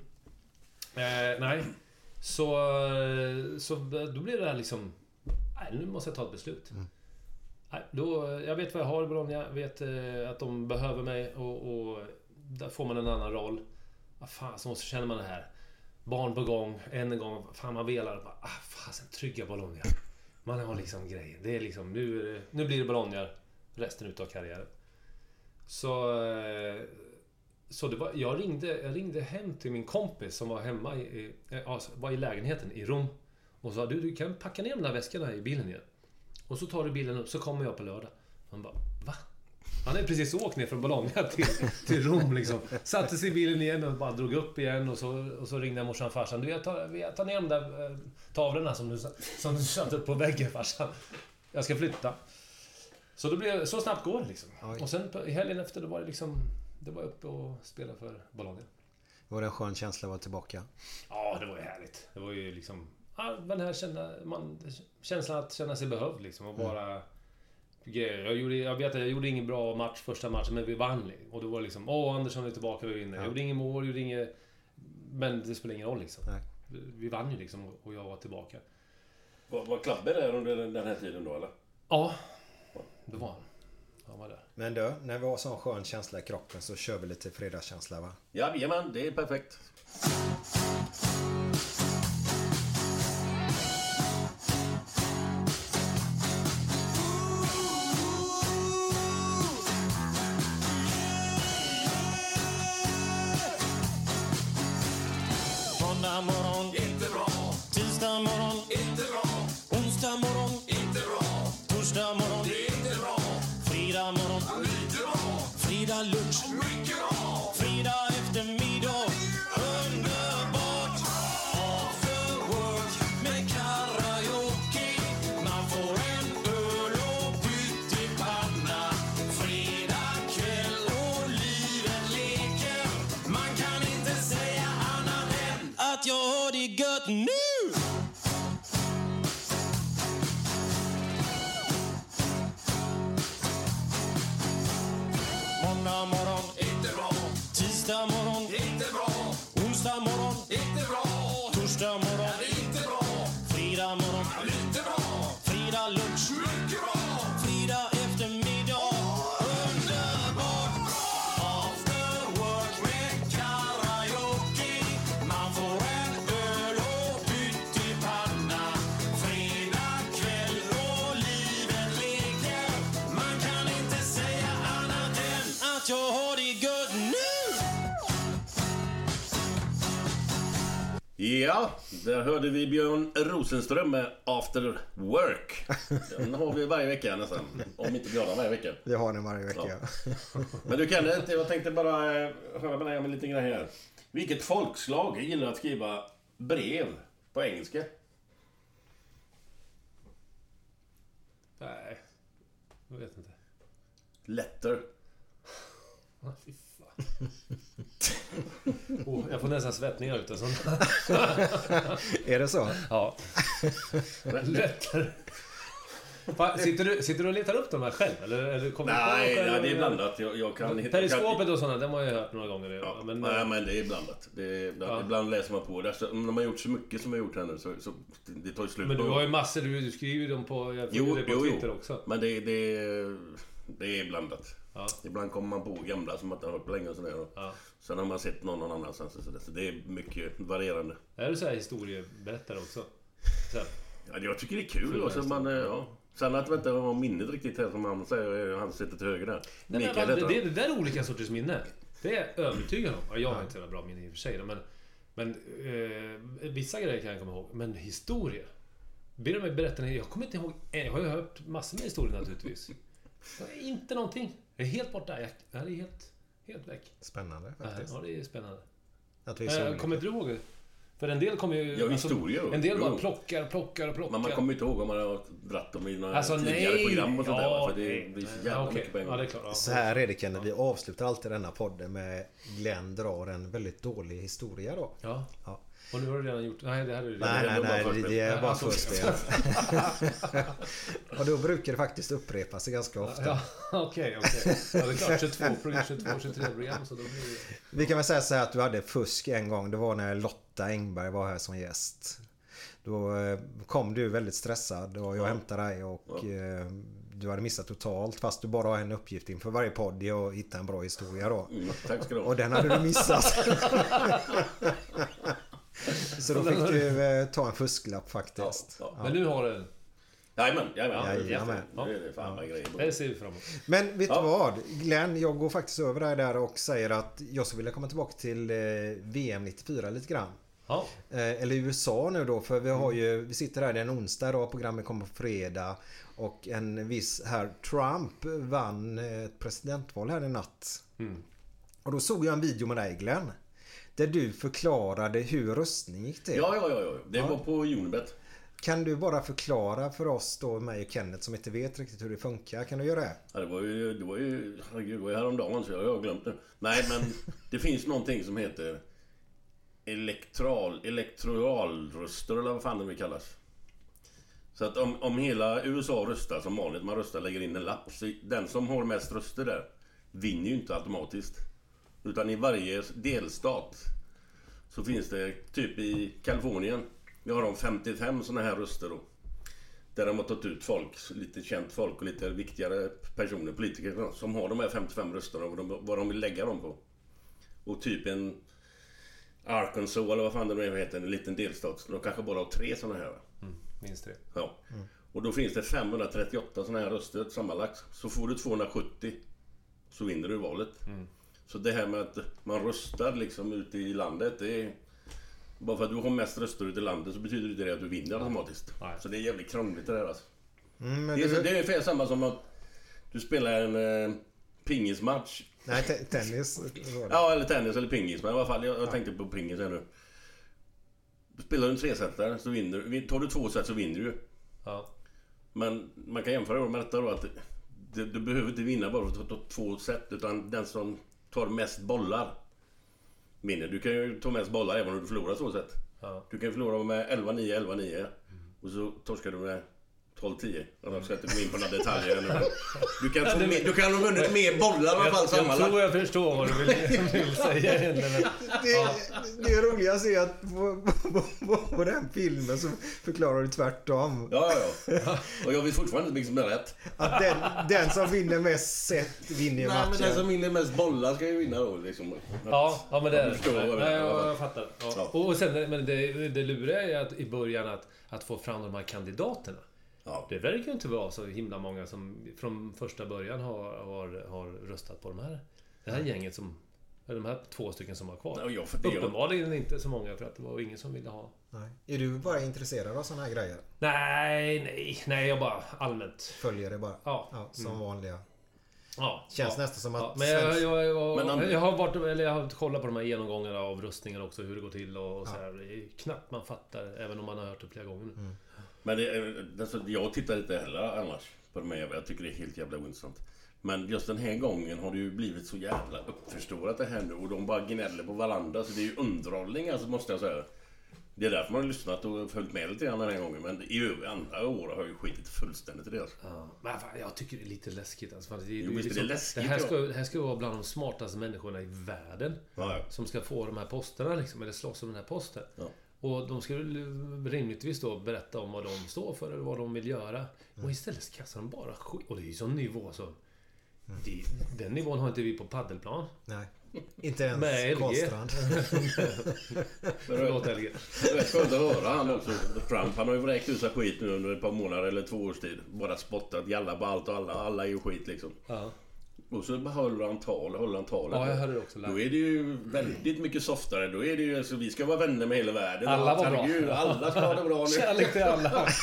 Eh, nej. Så, så då blir det här liksom... Nej, nu måste jag ta ett beslut. Nej, då, jag vet vad jag har i Bologna. Jag vet eh, att de behöver mig och, och där får man en annan roll. Ah, fan, så måste, känner man det här. Barn på gång, än en gång. Fan, man velar. Bara, ah, fasen, trygga Bologna. Man har liksom grejer. Det är liksom, nu, är det- nu blir det Bologna resten utav karriären. Så... Eh, så det var, jag, ringde, jag ringde hem till min kompis som var hemma i, alltså, var i lägenheten i Rom. Och sa du, du kan packa ner de där väskorna i bilen igen. Och så tar du bilen upp, så kommer jag på lördag. Han bara, va? Han hade precis åkt ner från Bologna till, till Rom liksom. Satte sig i bilen igen och bara drog upp igen och så, och så ringde jag morsan och farsan. Du, jag tar, jag tar ner de där eh, tavlorna som du, som du satte upp på väggen farsan. Jag ska flytta. Så, då blev, så snabbt går det liksom. Oj. Och sen på, i helgen efter, då var det liksom... Det var uppe och spela för Bologna. Var det en skön känsla att vara tillbaka? Ja, det var ju härligt. Det var ju liksom... Ja, den här känna, man, känslan att känna sig behövd liksom. Och bara... Jag, gjorde, jag vet att jag gjorde ingen bra match första matchen, men vi vann. Och då var det liksom... Åh, Andersson är tillbaka, vi vinner. Jag gjorde ingen mål, gjorde inget... Men det spelar ingen roll liksom. Nej. Vi vann ju liksom och jag var tillbaka. Var, var Klabbe där under den den här tiden då eller? Ja, det var han. Han var där. Men du, när vi har sån skön känsla i kroppen så kör vi lite fredagskänsla va? Jajamän, det är perfekt. Tisdag morgon, inte bra. Onsdag morgon, inte bra. Torsdag morgon, det är inte bra. Fredag morgon, lite bra. Fredag lunch, mycket bra. Ja, där hörde vi Björn Rosenström med After Work. Den har vi varje vecka nästan. Om inte glada varje vecka. Vi har den varje vecka. Men du Kenneth, jag tänkte bara eh, höra med dig om en liten grej här. Vilket folkslag gillar att skriva brev på engelska? Nej, jag vet inte. Letter. Ah, fy fan. oh, jag får nästan svettningar utav sånt. Är det så? Ja. Lättare. Fan, sitter, du, sitter du och letar upp de här själv? Eller, eller kommer du på Nej, själv? nej, det är blandat. Jag, jag kan hitta... Periskopet och sådana, den har jag hört några gånger. Ja, men, nej, men det är blandat. Det är, ibland, Ja. ibland läser man på det. Om de har gjort så mycket som jag gjort här nu så, så det tar ju slut. men du på- har ju massor, du, du skriver ju dem på, jag Jo, dig på jo, Twitter jo. också. Men det, det, det är blandat. Ja. Ibland kommer man på gamla som man inte har hört på länge och sådär. Ja. Sen har man sett någon någon annanstans och sådär. Så det är mycket varierande. Är du så här historieberättare också? Så här, Ja, jag tycker det är kul. Och så man, eh, ja. Sen att vi inte har minnet riktigt här som han säger, han sitter till höger där. Nej, men, Mikael det, det, det där är olika sorters minne. Det är jag övertygad om. Ja, Jag har inte så bra minne i och för sig. Men, men eh, vissa grejer kan jag komma ihåg. Men historia. Ber du mig berätta Jag kommer inte ihåg. Jag har ju hört massor med historier naturligtvis. Inte någonting. Jag är helt borta. Jag, jag är helt, helt väck. Spännande Ja, faktiskt. Ja, det är spännande. Att vi är så Eh, kommer inte du ihåg? För en del kommer ju... Ja, historia då. En del bara plockar, plockar och plockar. Men man kommer inte ihåg om man har dratt dem i några Alltså, tidigare nej. program och sånt där. Ja? För det blir så nej. jävla okej. mycket på en gång. Ja, det är klart. Ja. Så här är det Kenneth, vi avslutar alltid denna podden med Glenn drar en väldigt dålig historia då. Ja. Ja. Och nu har du redan gjort... Nej, det här är Nej, nej, det är nej, bara det, är Ja, bara förspel. Och då brukar det faktiskt upprepa sig ganska ofta. Ja, okej, okej. Ja, det är klart. 22, program, 22 23 program, så då blir det... Vi kan väl säga så här att du hade fusk en gång. Det var när Lotta Engberg var här som gäst. Då eh, kom du väldigt stressad och jag hämtade dig och eh, du hade missat totalt fast du bara har en uppgift inför varje podd. Det är att hitta en bra historia då. Mm, tack ska du ha. Och den hade du missat. Så då fick du eh, ta en fusklapp faktiskt. Ja, Men nu har du... Jajamän, jajamän. Jajamän. Det är fan vad grejer. Det ser vi fram emot. Men vet du Ja. vad? Glenn, jag går faktiskt över dig där och säger att jag skulle vilja komma tillbaka till eh, VM 94 lite grann. Ja. Eh, eller USA nu då för vi har ju, vi sitter här, det är en onsdag idag, programmet kommer på fredag. Och en viss herr Trump vann ett presidentval här i natt. Mm. Och då såg jag en video med dig Glenn. Där du förklarade hur röstning gick till. Ja, ja, ja, ja. Det Ja. var på Unibet. Kan du bara förklara för oss då, mig och Kenneth som inte vet riktigt hur det funkar. Kan du göra det? Ja, det var ju, det var ju, herregud, det var ju häromdagen så jag har glömt det. Nej, men det finns någonting som heter elektral, elektoralröster eller vad fan det vill kallas. Så att om, om hela USA röstar som vanligt, man röstar lägger in en lapp. Så den som har mest röster där vinner ju inte automatiskt. Utan i varje delstat så finns det, typ i Kalifornien, jag har de 55 såna här röster då. Där de har tagit ut folk, lite känt folk och lite viktigare personer, politiker, som har de här 55 rösterna och de, vad de vill lägga dem på. Och typ en Arkansas eller vad fan det nu heter, en liten delstat. De kanske bara har tre såna här. va? Minst tre. Ja. Och då finns det 538 såna här röster sammanlagt. Så får du 270 så vinner du valet. Så det här med att man röstar liksom ute i landet, det är... Bara för att du har mest röster ute i landet så betyder inte det att du vinner automatiskt. Nej. Så det är jävligt krångligt det där alltså. Mm, men Det är, du- så- det är ungefär samma som att du spelar en eh, pingismatch. Nej, te- tennis. det. Ja, eller tennis eller pingis. Men i alla fall, jag, jag tänkte på pingis här nu. Spelar du en tresetare så vinner du. Tar du två set så vinner du. Ja. Men man kan jämföra med detta då att du, du behöver inte vinna bara för att ta två set. Utan den som tar mest bollar vinner. Du kan ju ta mest bollar även om du förlorar två set. Ja. Du kan förlora med 11-9, 11-9. Och så torskar du med 12-10. Jag ska inte gå in på några detaljer. nu. Du kan, få mer, du kan ha vunnit mer bollar i alla fall Jag, tror jag förstår vad du vill, vill säga Det, det roligaste är att på, på, på, på den filmen så förklarar du tvärtom. Ja, ja, ja. Och jag vet fortfarande inte vilken som är rätt. Att den, den som vinner mest set vinner Nej, men den matchen. som vinner mest bollar ska ju vinna då. Liksom. Ja, ja men det är Jag förstår Nej, jag, jag fattar. Ja. Och sen, men det, det luriga är att i början att, att få fram de här kandidaterna. Ja. Det verkar inte vara så himla många som från första början har, har, har röstat på de här, det här gänget som... De här två stycken som var kvar. Ja, ja, för det- Uppenbarligen inte så många för att det var ingen som ville ha... Nej. Är du bara intresserad av såna här grejer? Nej, nej, nej, jag bara allmänt... Följer det bara? Ja. som Mm. vanliga. Ja, Känns ja. nästan som att Ja, men jag, jag, jag, Men jag, har varit, eller jag har kollat på de här genomgångarna av rustningar också, hur det går till och, och så här. Det är knappt man fattar, även om man har hört det flera gånger nu. Mm. Men det, är- alltså, jag tittar inte heller annars på de här. Jag tycker det är helt jävla ointressant. Men just den här gången har det ju blivit så jävla uppförstorat det här nu och de bara gnäller på varandra. Så det är ju underhållning alltså, måste jag säga. Det är därför man har lyssnat och följt med lite grann den här gången. Men i andra år har jag ju skitit fullständigt i det. Alltså. Ja, men fan, jag tycker det är lite läskigt. Alltså, det, Jo, visst är det liksom, läskigt, det, här ska, det här ska vara bland de smartaste människorna i världen. Ja, ja. Som ska få de här posterna, liksom, eller slåss om den här posten. Ja. Och de ska väl rimligtvis då berätta om vad de står för eller vad de vill göra. Mm. Och istället så kastar de bara skit. Och det är ju sån nivå så... Det, den nivån har inte vi på paddelplan. Nej. Inte ens Med LG. Karlstrand. Förlåt LG. Det är skönt att höra han också. Trump han har ju vräkt ut sig skit nu under ett par månader eller två års tid. Bara spottat jalla på allt och alla. Alla är ju skit liksom. Ja. Och så håller han tal, håller han talet. Ja, jag hörde det också. Då är det ju väldigt mycket softare. Då är det ju, alltså, vi ska vara vänner med hela världen. Alla var bra. Herregud, alla ska ha det bra nu. Kärlek till alla.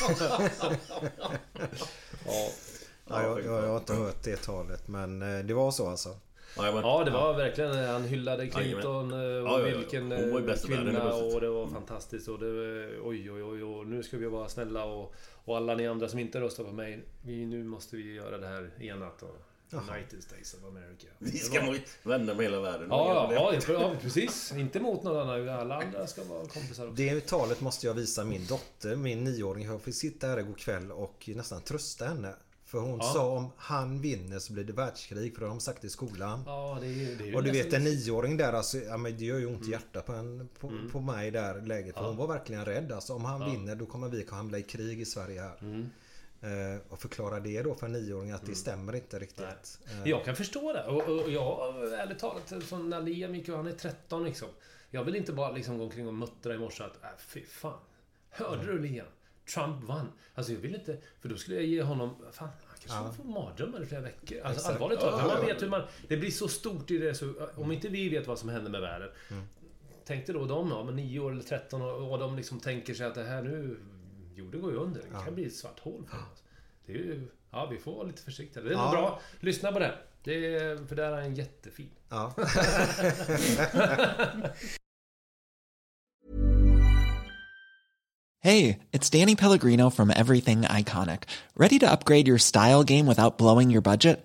Ja, jag, jag, jag har inte hört det talet men eh, det var så alltså. Ja, det var verkligen... Han hyllade Clinton eh, Ja, och ja, ja. vilken eh, kvinna och det var fantastiskt och det var, oj, oj, oj, oj, nu ska vi vara snälla och, och alla ni andra som inte röstar på mig, vi, nu måste vi göra det här enat och United States of America. Vi Det ska var- vänner med hela världen. Ja, ja, ja, ja, precis. Inte mot någon annan. Alla andra ska vara kompisar också. Det talet måste jag visa min dotter, min nioåring. Jag fick sitta här igår kväll och nästan trösta henne. För hon Ja. sa om han vinner så blir det världskrig. För det har de sagt i skolan. Ja, det är. Det är Och du vet en nioåring där alltså, ja, men det gör ju ont i hjärtat på, en, på, Mm. på mig i det här läget. För Ja. hon var verkligen rädd. Alltså om han Ja. vinner då kommer vi hamna i krig i Sverige här. Mm. Eh, och förklara det då för en nioåring att det stämmer inte riktigt. Eh, Jag kan förstå det. Och, och jag, ärligt talat, som när Liam gick han är 13 liksom. Jag vill inte bara liksom gå omkring och muttra i morse att, äh, fy fan. Hörde du Liam? Trump vann. Alltså jag vill inte, för då skulle jag ge honom, fan, han kanske Ja. får mardrömmar i flera veckor. Alltså Exakt. allvarligt talat, Ja, man vet hur man, det blir så stort i det så, om inte vi vet vad som händer med världen. Tänk dig då de, ja, men 9 år eller 13 år, och de liksom tänker sig att det här nu, jorden går ju under. Det kan bli ett svart hål för oss. Det är ju, ja vi får vara lite försiktiga. Det är nog Ja. bra. Lyssna på det. det är, för där är en jättefin. Ja. Hey, it's Danny Pellegrino from Everything Iconic. Ready to upgrade your style game without blowing your budget?